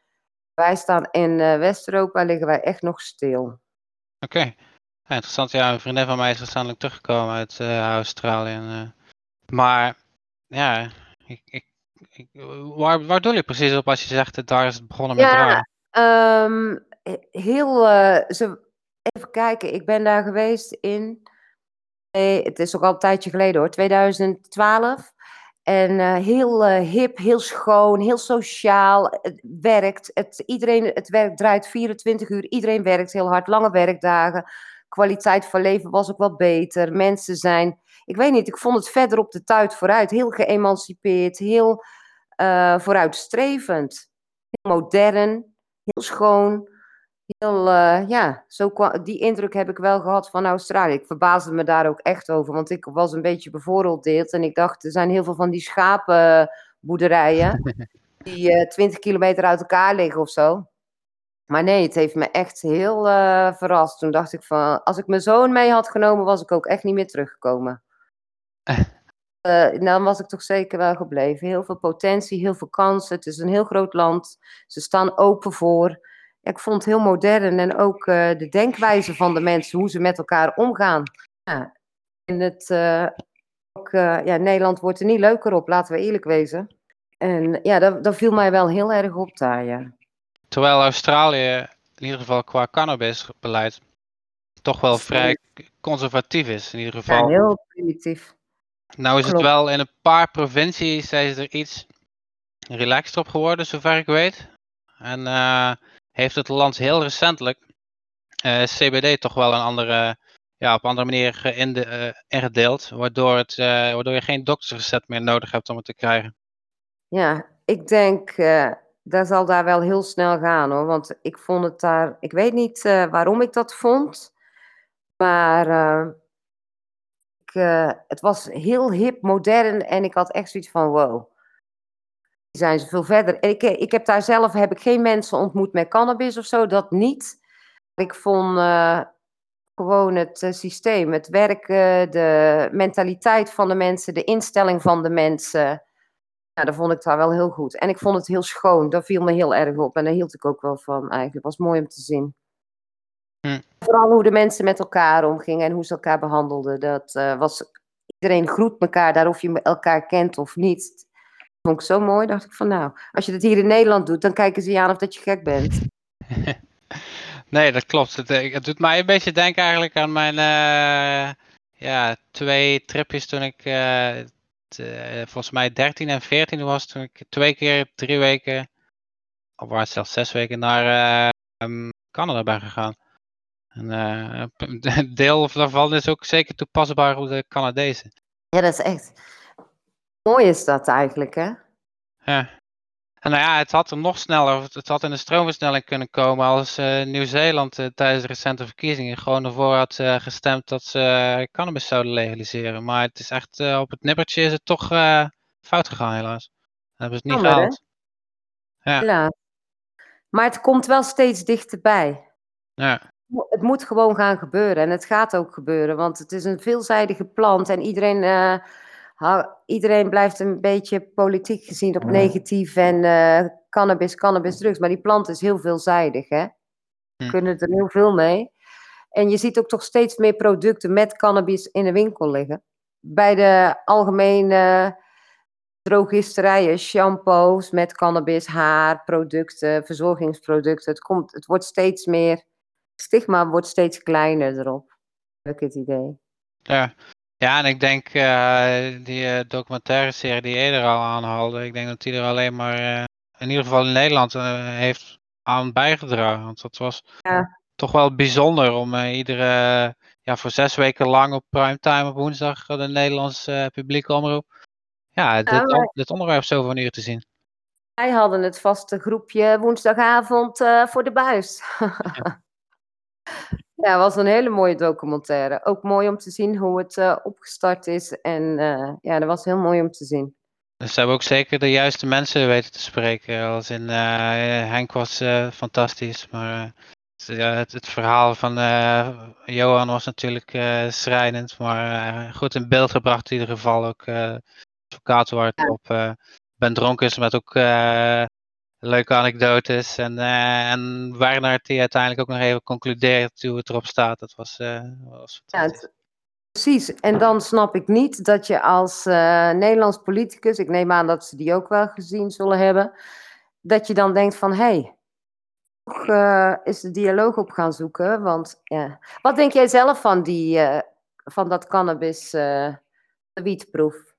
Wij staan in West-Europa, liggen wij echt nog stil. Oké, okay. ja, interessant. Ja, een vriendin van mij is recentelijk teruggekomen uit Australië. En, maar ja, ik, ik waar, waar doe je precies op als je zegt dat daar is het begonnen met draaien? Ja, um, heel, uh, zo, even kijken, ik ben daar geweest in, nee, het is ook al een tijdje geleden hoor, 2012. En uh, heel uh, hip, heel schoon, heel sociaal. Het werkt. Het, iedereen, het werk draait 24 uur. Iedereen werkt heel hard. Lange werkdagen. Kwaliteit van leven was ook wel beter. Mensen zijn ik weet niet, ik vond het verder op de tijd vooruit. Heel geëmancipeerd, heel uh, vooruitstrevend. Heel modern, heel schoon. Heel, uh, ja, zo die indruk heb ik wel gehad van Australië. Ik verbaasde me daar ook echt over, want ik was een beetje bevooroordeeld. En ik dacht, er zijn heel veel van die schapenboerderijen die uh, 20 kilometer uit elkaar liggen of zo. Maar nee, het heeft me echt heel uh, verrast. Toen dacht ik van, als ik mijn zoon mee had genomen, was ik ook echt niet meer teruggekomen. Uh, dan was ik toch zeker wel gebleven. Heel veel potentie, heel veel kansen. Het is een heel groot land. Ze staan open voor. Ja, ik vond het heel modern en ook uh, de denkwijze van de mensen, hoe ze met elkaar omgaan. Ja, en het, uh, ook, ja, Nederland wordt er niet leuker op, laten we eerlijk wezen. En ja, dat, dat viel mij wel heel erg op daar, ja. Terwijl Australië, in ieder geval qua cannabisbeleid, toch wel vrij conservatief is. In ieder geval. Ja, heel primitief. Nou is het wel in een paar provincies zijn ze er iets relaxed op geworden, zover ik weet. En heeft het land heel recentelijk eh, CBD toch wel een andere, ja, op een andere manier in de, uh, ingedeeld. Waardoor, het, waardoor je geen doktersrecept meer nodig hebt om het te krijgen. Ja, ik denk dat zal daar wel heel snel gaan hoor. Want ik vond het daar, ik weet niet waarom ik dat vond. Maar het was heel hip, modern en ik had echt zoiets van wow. Zijn veel verder. Ik, eh, ik heb daar zelf heb ik geen mensen ontmoet met cannabis of zo, dat niet. Ik vond uh, gewoon het uh, systeem, het werken, de mentaliteit van de mensen, de instelling van de mensen. Ja, dat vond ik daar wel heel goed. En ik vond het heel schoon, dat viel me heel erg op. En daar hield ik ook wel van eigenlijk. Het was mooi om te zien. Hm. Vooral hoe de mensen met elkaar omgingen en hoe ze elkaar behandelden. Dat uh, was, iedereen groet elkaar, daar of je elkaar kent of niet. Vond ik zo mooi, dacht ik van nou, als je dat hier in Nederland doet, dan kijken ze je aan of dat je gek bent. nee, dat klopt. Het, eh, het, doet mij een beetje denken eigenlijk aan mijn uh, ja, twee tripjes toen ik uh, t, volgens mij 13 en 14 was. Toen ik twee keer drie weken, of het zelfs zes weken, naar um, Canada ben gegaan. En, een deel daarvan is ook zeker toepasbaar op de Canadezen. Ja, dat is echt. Mooi is dat eigenlijk, hè? Ja. En nou ja, het had er nog sneller, het had in de stroomversnelling kunnen komen als uh, Nieuw-Zeeland uh, tijdens de recente verkiezingen gewoon ervoor had gestemd dat ze cannabis zouden legaliseren. Maar het is echt, op het nippertje is het toch fout gegaan helaas. Dat hebben ze het niet gehaald. Ja. ja. Maar het komt wel steeds dichterbij. Ja het moet gewoon gaan gebeuren en het gaat ook gebeuren, want het is een veelzijdige plant en iedereen, iedereen blijft een beetje politiek gezien op negatief en uh, cannabis, cannabis, drugs. Maar die plant is heel veelzijdig, hè. We hm. kunnen er heel veel mee. En je ziet ook toch steeds meer producten met cannabis in de winkel liggen. Bij de algemene drogisterijen, shampoos met cannabis, haarproducten, verzorgingsproducten. Het, komt, het wordt steeds meer stigma wordt steeds kleiner erop. Heb ik het idee. Ja, ja en ik denk uh, die uh, documentaire serie die eerder al aanhaalde, ik denk dat die er alleen maar uh, in ieder geval in Nederland heeft aan bijgedragen. Want dat was ja. toch wel bijzonder om iedere, ja, voor zes weken lang op primetime op woensdag de Nederlandse publieke omroep. Ja, dit, ja, dit onderwerp zo van uur te zien. Wij hadden het vaste groepje woensdagavond voor de buis. Ja, het was een hele mooie documentaire. Ook mooi om te zien hoe het uh, opgestart is. En uh, ja, dat was heel mooi om te zien. Dus ze hebben ook zeker de juiste mensen weten te spreken. Als in Henk was fantastisch, maar het, het, verhaal van Johan was natuurlijk schrijnend, maar goed in beeld gebracht in ieder geval ook. advocaat het op Ben Dronken is met ook leuke anekdotes. En, uh, en Werner die uiteindelijk ook nog even concludeert hoe het erop staat. Dat was, uh, was ja, Precies, en dan snap ik niet dat je als uh, Nederlands politicus, ik neem aan dat ze die ook wel gezien zullen hebben, dat je dan denkt van hé, hey, toch is de dialoog op gaan zoeken. Want ja, wat denk jij zelf van, die, van dat cannabis wietproef?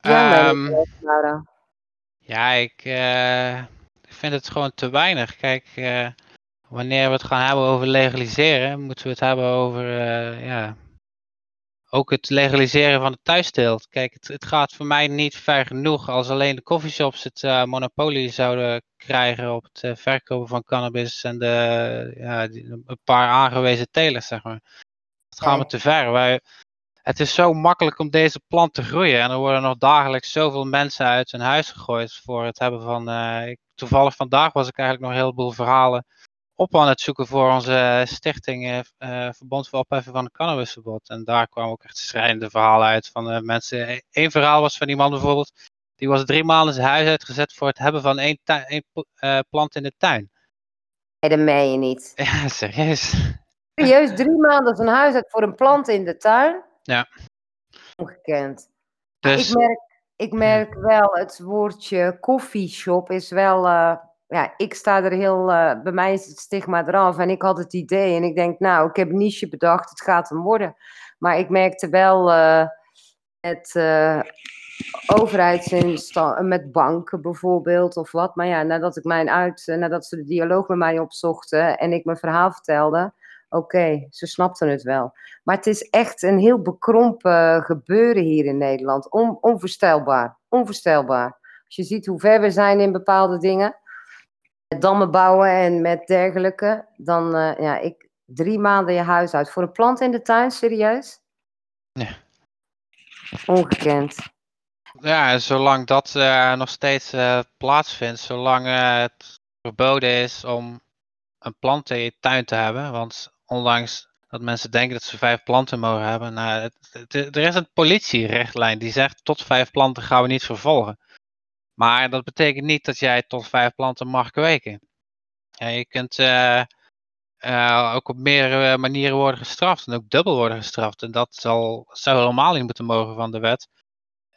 Ja, um, ja, ik, uh, ik vind het gewoon te weinig. Kijk, uh, wanneer we het gaan hebben over legaliseren, moeten we het hebben over uh, ja, ook het legaliseren van de thuisteelt. Kijk, het, het, gaat voor mij niet ver genoeg als alleen de coffeeshops het monopolie zouden krijgen op het verkopen van cannabis en de, ja, die, een paar aangewezen telers, zeg maar. Dat gaat me te ver. Wij, het is zo makkelijk om deze plant te groeien. En er worden nog dagelijks zoveel mensen uit hun huis gegooid voor het hebben van. Uh, ik, toevallig vandaag was ik eigenlijk nog een heleboel verhalen op aan het zoeken voor onze stichting uh, Verbond voor Opheffen van het Cannabisverbod. En daar kwamen ook echt schrijnende verhalen uit van uh, mensen. Eén verhaal was van iemand bijvoorbeeld, die was drie maanden zijn huis uitgezet voor het hebben van één, één plant in de tuin. Nee, dat meen je niet. Ja, serieus. Serieus, drie maanden zijn huis uit voor een plant in de tuin? Ja. Ongekend. Dus... Ik, merk, ik merk wel, het woordje koffieshop is wel. Uh, ja, ik sta er heel. Uh, bij mij is het stigma eraf. En ik had het idee. En ik denk, nou, ik heb een niche bedacht. Het gaat hem worden. Maar ik merkte wel. Uh, het overheidsinstantie, met banken bijvoorbeeld of wat. Maar ja, nadat ik mijn uit, nadat ze de dialoog met mij opzochten en ik mijn verhaal vertelde, oké, ze snapten het wel. Maar het is echt een heel bekrompen gebeuren hier in Nederland. On, onvoorstelbaar. Onvoorstelbaar. Als je ziet hoe ver we zijn in bepaalde dingen. Met dammen bouwen en met dergelijke. Dan, uh, ja, ik, drie maanden je huis uit. Voor een plant in de tuin, serieus? Ja. Ongekend. Ja, zolang dat uh, nog steeds uh, plaatsvindt, zolang het verboden is om een plant in je tuin te hebben, want ondanks dat mensen denken dat ze vijf planten mogen hebben. Nou, er is een politierechtlijn die zegt tot vijf planten gaan we niet vervolgen. Maar dat betekent niet dat jij tot vijf planten mag kweken. Ja, je kunt uh, uh, ook op meerdere manieren worden gestraft en ook dubbel worden gestraft. En dat zal, zou helemaal niet moeten mogen van de wet.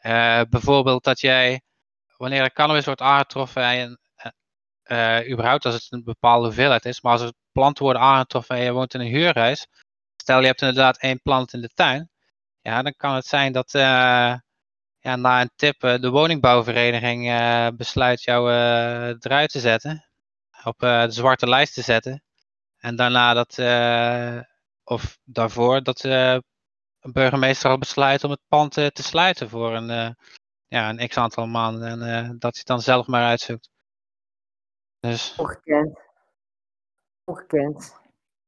Uh, bijvoorbeeld dat jij, wanneer er cannabis wordt aangetroffen en uh, überhaupt als het een bepaalde hoeveelheid is, maar als er planten worden aangetroffen en je woont in een huurhuis, stel je hebt inderdaad één plant in de tuin, ja, dan kan het zijn dat uh, ja, na een tip de woningbouwvereniging besluit jou eruit te zetten, op de zwarte lijst te zetten. En daarna dat, of daarvoor, dat een burgemeester al besluit om het pand te sluiten voor een, ja, een x aantal maanden en dat hij het dan zelf maar uitzoekt. Dus... Ongekend. Ongekend.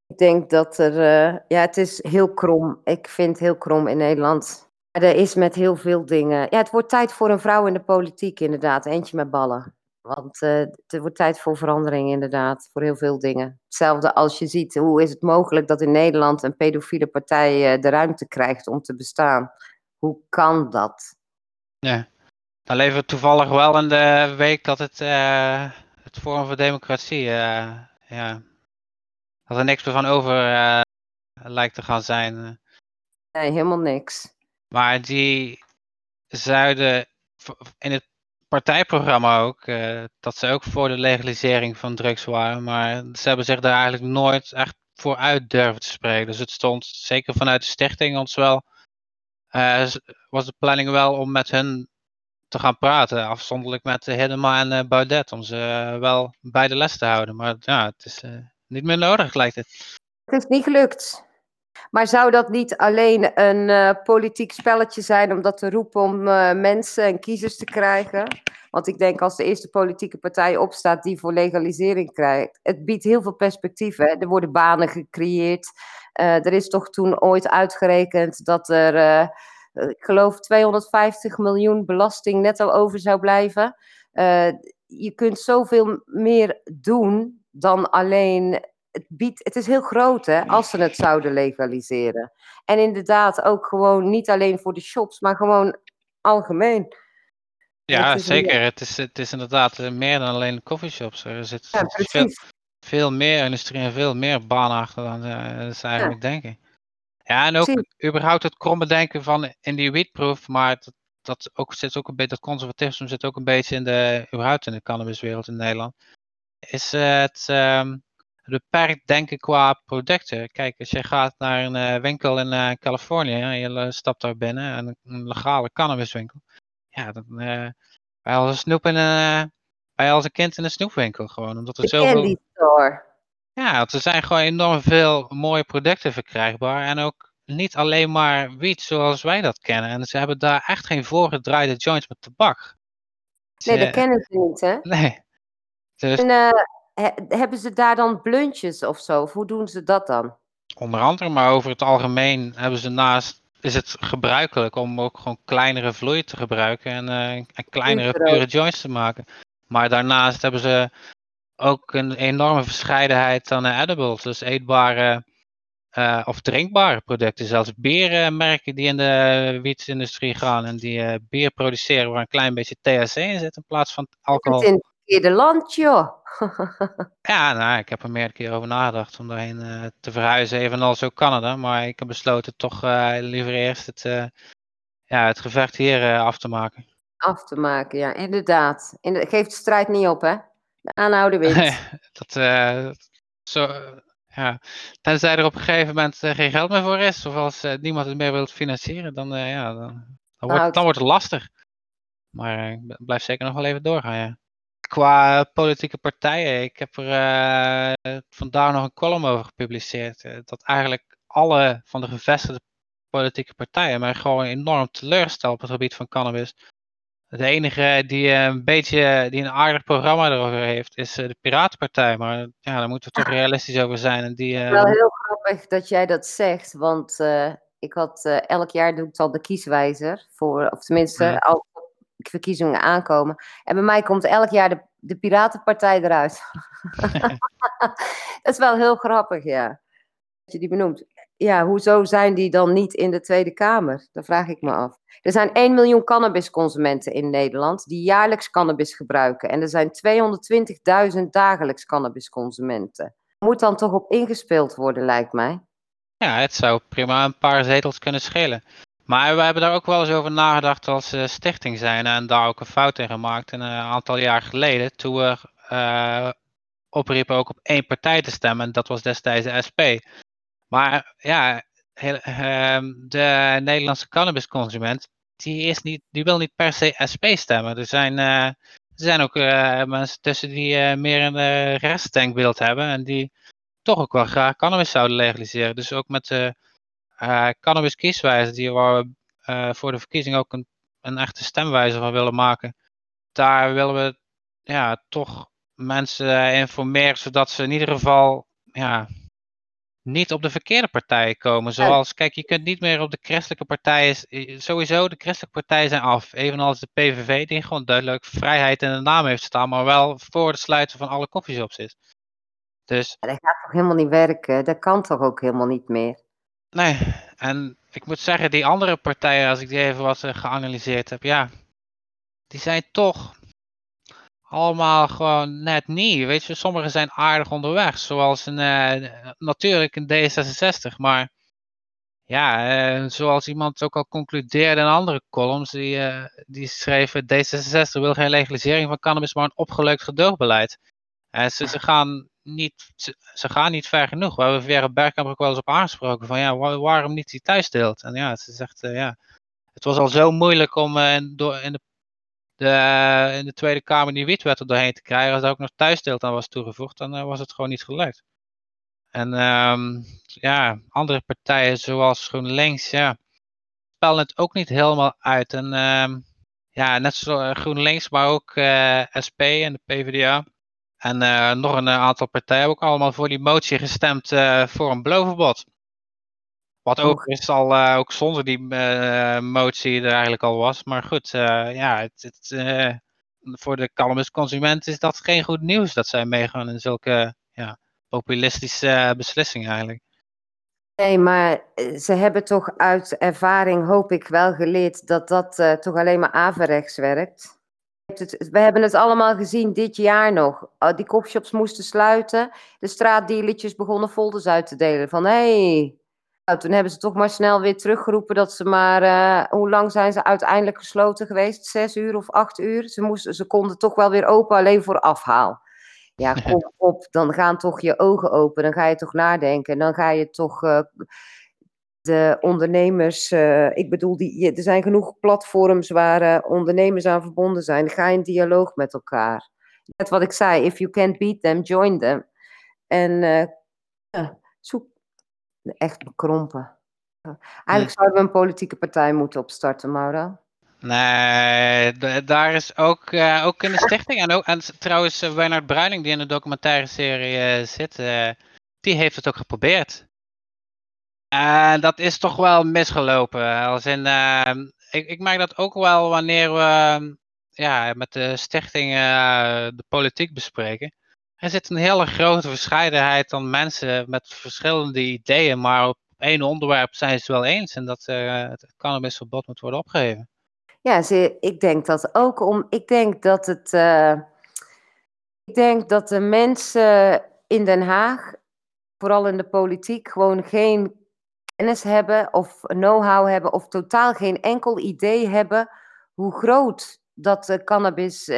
Ik denk dat er, uh, ja, het is heel krom. Ik vind het heel krom in Nederland. Er is met heel veel dingen. Ja, het wordt tijd voor een vrouw in de politiek, inderdaad. Eentje met ballen. Want uh, het wordt tijd voor verandering, inderdaad. Voor heel veel dingen. Hetzelfde als je ziet, hoe is het mogelijk dat in Nederland een pedofiele partij uh, de ruimte krijgt om te bestaan? Hoe kan dat? Ja, dan leven we toevallig wel in de week dat het het Forum voor Democratie, uh, ja, dat er niks meer van over uh, lijkt te gaan zijn. Nee, helemaal niks. Maar die zuiden in het partijprogramma ook, uh, dat ze ook voor de legalisering van drugs waren, maar ze hebben zich daar eigenlijk nooit echt voor uit durven te spreken. Dus het stond zeker vanuit de stichting ons wel, was de planning wel om met hun gaan praten. Afzonderlijk met Hiddema en uh, Baudet. Om ze uh, wel bij de les te houden. Maar ja, het is uh, niet meer nodig lijkt het. Het is niet gelukt. Maar zou dat niet alleen een politiek spelletje zijn om dat te roepen om mensen en kiezers te krijgen? Want ik denk als de eerste politieke partij opstaat die voor legalisering krijgt. Het biedt heel veel perspectieven. Er worden banen gecreëerd. er is toch toen ooit uitgerekend dat er ik geloof 250 miljoen belasting netto over zou blijven. je kunt zoveel meer doen dan alleen het biedt, het is heel groot hè, als ze het zouden legaliseren. En inderdaad ook gewoon niet alleen voor de shops, maar gewoon algemeen. Ja, zeker. Het, is, het is inderdaad eh, meer dan alleen coffeeshops. Er zit, ja, veel, veel, meer industrie en veel meer banen achter dan uh, ze eigenlijk denken. Ja, en ook überhaupt het kromme denken van in die wietproef, maar dat, dat ook, zit ook een beetje, dat conservatisme zit ook een beetje in de, überhaupt in de cannabiswereld in Nederland. Is het, um, beperkt denken qua producten. Kijk, als je gaat naar een uh, winkel in uh, Californië en je stapt daar binnen, een, een legale cannabiswinkel. Ja, dan uh, bij als een snoep in een, bij als een kind in een snoepwinkel gewoon. Omdat er zoveel... candy store. Ja, er zijn gewoon enorm veel mooie producten verkrijgbaar. En ook niet alleen maar wiet zoals wij dat kennen. En ze hebben daar echt geen voorgedraaide joints met tabak. nee, dat kennen ze niet, hè? Nee. Dus... En, hebben ze daar dan bluntjes of zo? Of hoe doen ze dat dan? Onder andere, maar over het algemeen hebben ze naast, is het gebruikelijk om ook gewoon kleinere vloei te gebruiken en, uh, en kleinere pure joints te maken. Maar daarnaast hebben ze ook een enorme verscheidenheid aan edibles, dus eetbare uh, of drinkbare producten. Zelfs biermerken die in de wietindustrie gaan en die uh, bier produceren waar een klein beetje THC in zit in plaats van alcohol. Het in het verkeerde land, joh. Ja, nou, ik heb er meerdere keer over nagedacht om daarheen uh, te verhuizen, evenals ook Canada. Maar ik heb besloten toch liever eerst het, ja, het gevecht hier af te maken. Af te maken, ja, inderdaad. In geeft de strijd niet op, hè? De aanhouden wint. dat, zo, ja. Tenzij er op een gegeven moment geen geld meer voor is, of als niemand het meer wil financieren, dan, ja, dan, dan, wordt, dan wordt het lastig. Maar ik blijf zeker nog wel even doorgaan, ja qua politieke partijen. Ik heb er uh, vandaag nog een column over gepubliceerd. Uh, dat eigenlijk alle van de gevestigde politieke partijen mij gewoon enorm teleurstellen op het gebied van cannabis. De enige die een beetje die een aardig programma erover heeft, is de Piratenpartij. Maar ja, daar moeten we toch realistisch over zijn. En die, uh... Wel heel grappig dat jij dat zegt, want ik had elk jaar doe ik dan de kieswijzer voor, of tenminste, ja. verkiezingen aankomen. En bij mij komt elk jaar de, de Piratenpartij eruit. dat is wel heel grappig, ja. Dat je die benoemt. Ja, hoezo zijn die dan niet in de Tweede Kamer? Dat vraag ik me af. Er zijn 1 miljoen cannabisconsumenten in Nederland die jaarlijks cannabis gebruiken. En er zijn 220.000 dagelijks cannabisconsumenten. Moet dan toch op ingespeeld worden, lijkt mij. Ja, het zou prima een paar zetels kunnen schelen. Maar we hebben daar ook wel eens over nagedacht als uh, stichting zijn en daar ook een fout in gemaakt een uh, aantal jaar geleden. Toen we uh, opriepen ook op één partij te stemmen en dat was destijds de SP. Maar ja, ehm, de Nederlandse cannabisconsument die, is niet, die wil niet per se SP stemmen. Er zijn, er zijn ook mensen tussen die meer een restdenkbeeld hebben en die toch ook wel graag cannabis zouden legaliseren. Dus ook met de cannabis kieswijze, die we voor de verkiezing ook een, een echte stemwijze van willen maken. Daar willen we ja, toch mensen informeren, zodat ze in ieder geval ja, niet op de verkeerde partijen komen. Zoals, kijk, je kunt niet meer op de christelijke partijen, sowieso de christelijke partijen zijn af. Evenals de PVV, die gewoon duidelijk vrijheid in de naam heeft staan, maar wel voor het sluiten van alle koffieshops is. Dus, dat gaat toch helemaal niet werken? Dat kan toch ook helemaal niet meer? Nee, en ik moet zeggen, die andere partijen, als ik die even wat uh, geanalyseerd heb, ja, die zijn toch allemaal gewoon net niet. Weet je, sommige zijn aardig onderweg, zoals een, uh, natuurlijk een D66, maar ja, uh, zoals iemand ook al concludeerde in andere columns, die, die schreven D66 wil geen legalisering van cannabis, maar een opgelukt gedoogbeleid. ze, ze gaan niet, ze, gaan niet ver genoeg. We hebben Vera Bergkamp ook wel eens op aangesproken van ja, waarom niet die thuisdeelt? En ja, ze zegt ja, het was al zo moeilijk om uh, door, in, de, de, in de Tweede Kamer die witwet er doorheen te krijgen. Als er ook nog thuisdeelt aan was toegevoegd, dan uh, was het gewoon niet gelukt. En um, ja, andere partijen zoals GroenLinks, ja, spelen het ook niet helemaal uit. En um, ja, net zoals GroenLinks, maar ook SP en de PvdA en nog een eh, aantal partijen hebben ook allemaal voor die motie gestemd voor een belovenbod. Wat ook is al uh, ook zonder die uh, motie er eigenlijk al was. Maar goed, uh, ja, het, het, voor de cannabisconsument is dat geen goed nieuws dat zij meegaan in zulke ja, populistische beslissingen eigenlijk. Nee, maar ze hebben toch uit ervaring, hoop ik, wel geleerd dat dat toch alleen maar averechts werkt. We hebben het allemaal gezien dit jaar nog. Oh, die coffeeshops moesten sluiten. De straatdealertjes begonnen folders uit te delen. Van hé, hey, nou, toen hebben ze toch maar snel weer teruggeroepen dat ze maar. Uh, hoe lang zijn ze uiteindelijk gesloten geweest? Zes uur of acht uur? Ze, moesten, ze konden toch wel weer open, alleen voor afhaal. Ja, kom op, dan gaan toch je ogen open. Dan ga je toch nadenken. En dan ga je toch. Uh, de ondernemers, uh, ik bedoel, die, er zijn genoeg platforms waar ondernemers aan verbonden zijn. Ga in dialoog met elkaar. Net wat ik zei, if you can't beat them, join them. En zoek echt bekrompen. Eigenlijk zouden we een politieke partij moeten opstarten, Mauro. Nee, daar is ook, uh, ook in de stichting. En, ook, en trouwens, uh, Bruining, die in de documentaire serie uh, zit, die heeft het ook geprobeerd. En dat is toch wel misgelopen. Als in, ik, ik merk dat ook wel wanneer we ja, met de stichting de politiek bespreken. Er zit een hele grote verscheidenheid aan mensen met verschillende ideeën, maar op één onderwerp zijn ze wel eens en dat uh, het cannabisverbod moet worden opgeheven. Ja, ze, ik denk dat ook om. Ik denk dat het. Uh, ik denk dat de mensen in Den Haag, vooral in de politiek, gewoon geen kennis hebben of know-how hebben of totaal geen enkel idee hebben hoe groot dat cannabis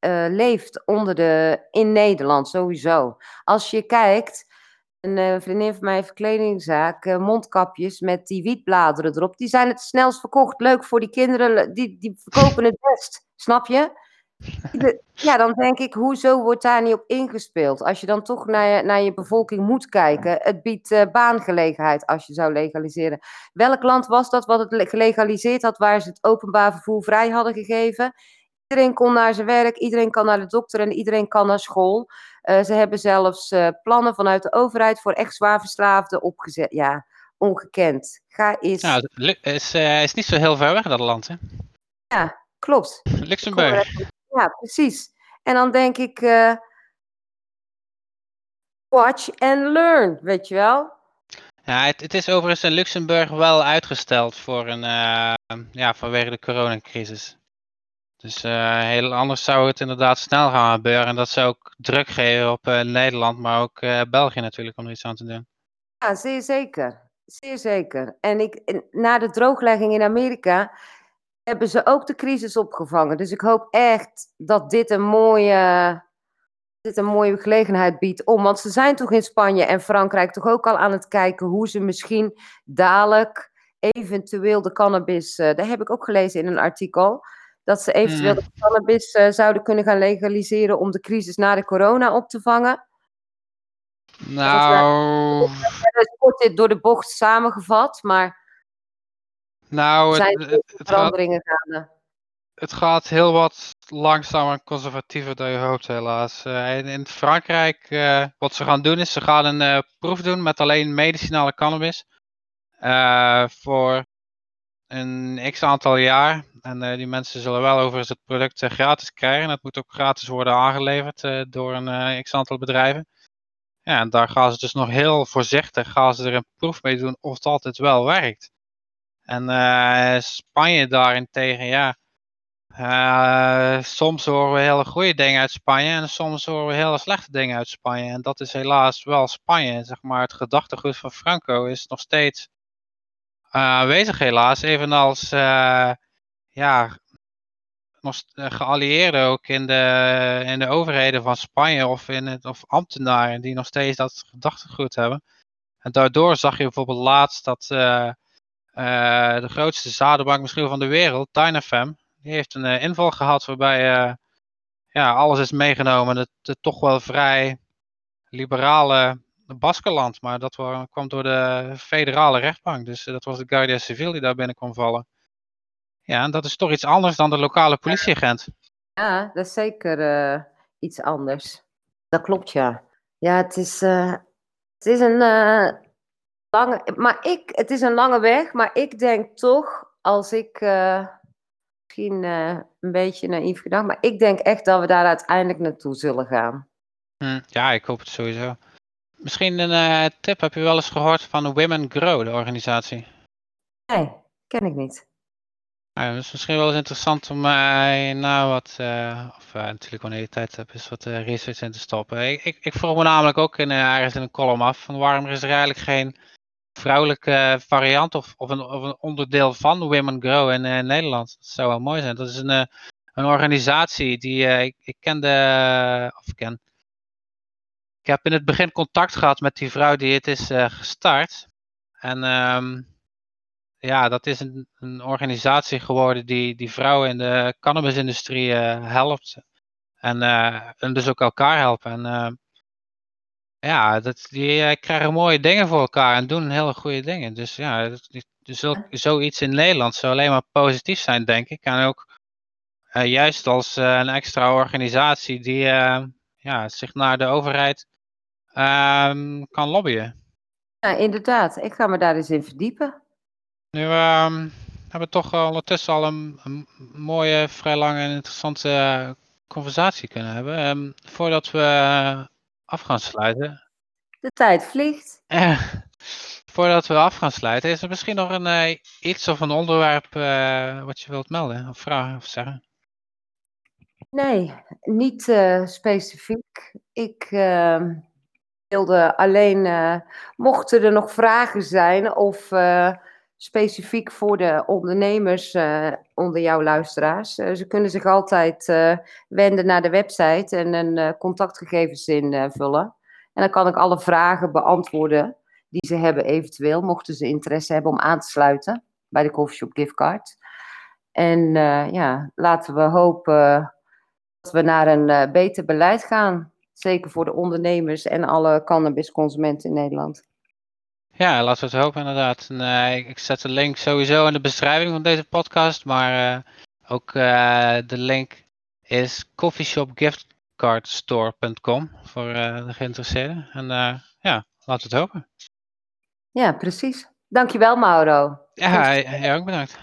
uh, leeft onder de, in Nederland sowieso. Als je kijkt, een uh, vriendin van mij heeft kledingzaak, uh, mondkapjes met die wietbladeren erop. Die zijn het snelst verkocht. Leuk voor die kinderen, die, die verkopen het best. Snap je? Ja, dan denk ik, hoezo wordt daar niet op ingespeeld? Als je dan toch naar je, naar je bevolking moet kijken, het biedt baangelegenheid als je zou legaliseren. Welk land was dat wat het gelegaliseerd had, waar ze het openbaar vervoer vrij hadden gegeven? Iedereen kon naar zijn werk, iedereen kan naar de dokter en iedereen kan naar school. Uh, ze hebben zelfs uh, plannen vanuit de overheid voor echt zwaar verslaafden opgezet. Ja, ongekend. Ga eens. Nou, het is, uh, is niet zo heel ver weg, dat land, hè? Ja, klopt. Luxemburg. Ja, precies. En dan denk ik, watch and learn, weet je wel? Ja, het, het, is overigens in Luxemburg wel uitgesteld voor een, ja, vanwege de coronacrisis. Dus uh, heel anders zou het inderdaad snel gaan gebeuren. En dat zou ook druk geven op uh, Nederland, maar ook uh, België natuurlijk om er iets aan te doen. Ja, zeer zeker. Zeer zeker. En ik, na de drooglegging in Amerika hebben ze ook de crisis opgevangen. Dus ik hoop echt dat dit een mooie, dit een mooie gelegenheid biedt om. Want ze zijn toch in Spanje en Frankrijk toch ook al aan het kijken hoe ze misschien dadelijk eventueel de cannabis. daar heb ik ook gelezen in een artikel dat ze eventueel mm. de cannabis uh, zouden kunnen gaan legaliseren om de crisis na de corona op te vangen. Nou. Het wordt dit door de bocht samengevat, maar. Nou, zijn het, het, veranderingen gaat, gaande. Het gaat heel wat langzamer en conservatiever dan je hoopt, helaas. Uh, in, in, Frankrijk, uh, wat ze gaan doen, is ze gaan een proef doen met alleen medicinale cannabis. voor een x aantal jaar. En uh, die mensen zullen wel overigens het product uh, gratis krijgen. Het moet ook gratis worden aangeleverd uh, door een x aantal bedrijven. Ja, en daar gaan ze dus nog heel voorzichtig gaan ze er een proef mee doen of het altijd wel werkt. En Spanje daarentegen, ja. soms horen we hele goede dingen uit Spanje en soms horen we hele slechte dingen uit Spanje. En dat is helaas wel Spanje. Zeg maar, het gedachtegoed van Franco is nog steeds aanwezig helaas. Evenals uh, ja, eh, geallieerden ook in de, in de overheden van Spanje of, in het, of ambtenaren die nog steeds dat gedachtegoed hebben. En daardoor zag je bijvoorbeeld laatst dat de grootste zadenbank misschien van de wereld, Dynafem, die heeft een inval gehad waarbij ja, alles is meegenomen. Dat het toch wel vrij liberale Baskeland, maar dat kwam door de federale rechtbank. Dus dat was de Guardia Civil die daar binnen kwam vallen. Ja, en dat is toch iets anders dan de lokale politieagent. Ja, dat is zeker uh, iets anders. Dat klopt, ja. Ja, het is, uh, het is een. Uh, lange, maar ik, het is een lange weg, maar ik denk toch, als ik misschien een beetje naïef gedacht, maar ik denk echt dat we daar uiteindelijk naartoe zullen gaan. Hm, ja, ik hoop het sowieso. Misschien een uh, tip, heb je wel eens gehoord van Women Grow, de organisatie? Nee, ken ik niet. Nou, dat is misschien wel eens interessant om uh, nou wat, uh, of uh, natuurlijk wanneer je tijd hebt, is wat research in te stoppen. Ik, ik, ik vroeg me namelijk ook in, ergens in een column af, van waarom is er eigenlijk geen vrouwelijke variant of, of, een, of een onderdeel van Women Grow in Nederland? Dat zou wel mooi zijn. Dat is een, een organisatie die ik, ik kende, of ken, ik heb in het begin contact gehad met die vrouw die het is gestart. En... Um, ja, dat is een, een, organisatie geworden die, die vrouwen in de cannabisindustrie uh, helpt. En, uh, en dus ook elkaar helpen. En ja, dat, die krijgen mooie dingen voor elkaar en doen hele goede dingen. Dus ja, dus ook, zoiets in Nederland zou alleen maar positief zijn, denk ik. En ook juist als een extra organisatie die ja, zich naar de overheid ehm, kan lobbyen. Ja, inderdaad. Ik ga me daar eens in verdiepen. Nu um, hebben we toch ondertussen al een, een, mooie, vrij lange en interessante conversatie kunnen hebben. Um, voordat we af gaan sluiten. De tijd vliegt. voordat we af gaan sluiten, is er misschien nog een, uh, iets of een onderwerp uh, wat je wilt melden of vragen of zeggen? Nee, niet specifiek. Ik ehm, wilde alleen, mochten er nog vragen zijn of specifiek voor de ondernemers uh, onder jouw luisteraars. Ze kunnen zich altijd wenden naar de website en een contactgegevens invullen. En dan kan ik alle vragen beantwoorden die ze hebben eventueel, mochten ze interesse hebben om aan te sluiten bij de Coffeeshop Giftcard. En ja, laten we hopen dat we naar een beter beleid gaan. Zeker voor de ondernemers en alle cannabisconsumenten in Nederland. Ja, laten we het hopen inderdaad. Uh, ik, zet de link sowieso in de beschrijving van deze podcast, maar uh, ook uh, de link is coffeeshopgiftcardstore.com voor de geïnteresseerden. En ja, laten we het hopen. Ja, precies. Dankjewel Mauro. Ja, jij ook bedankt.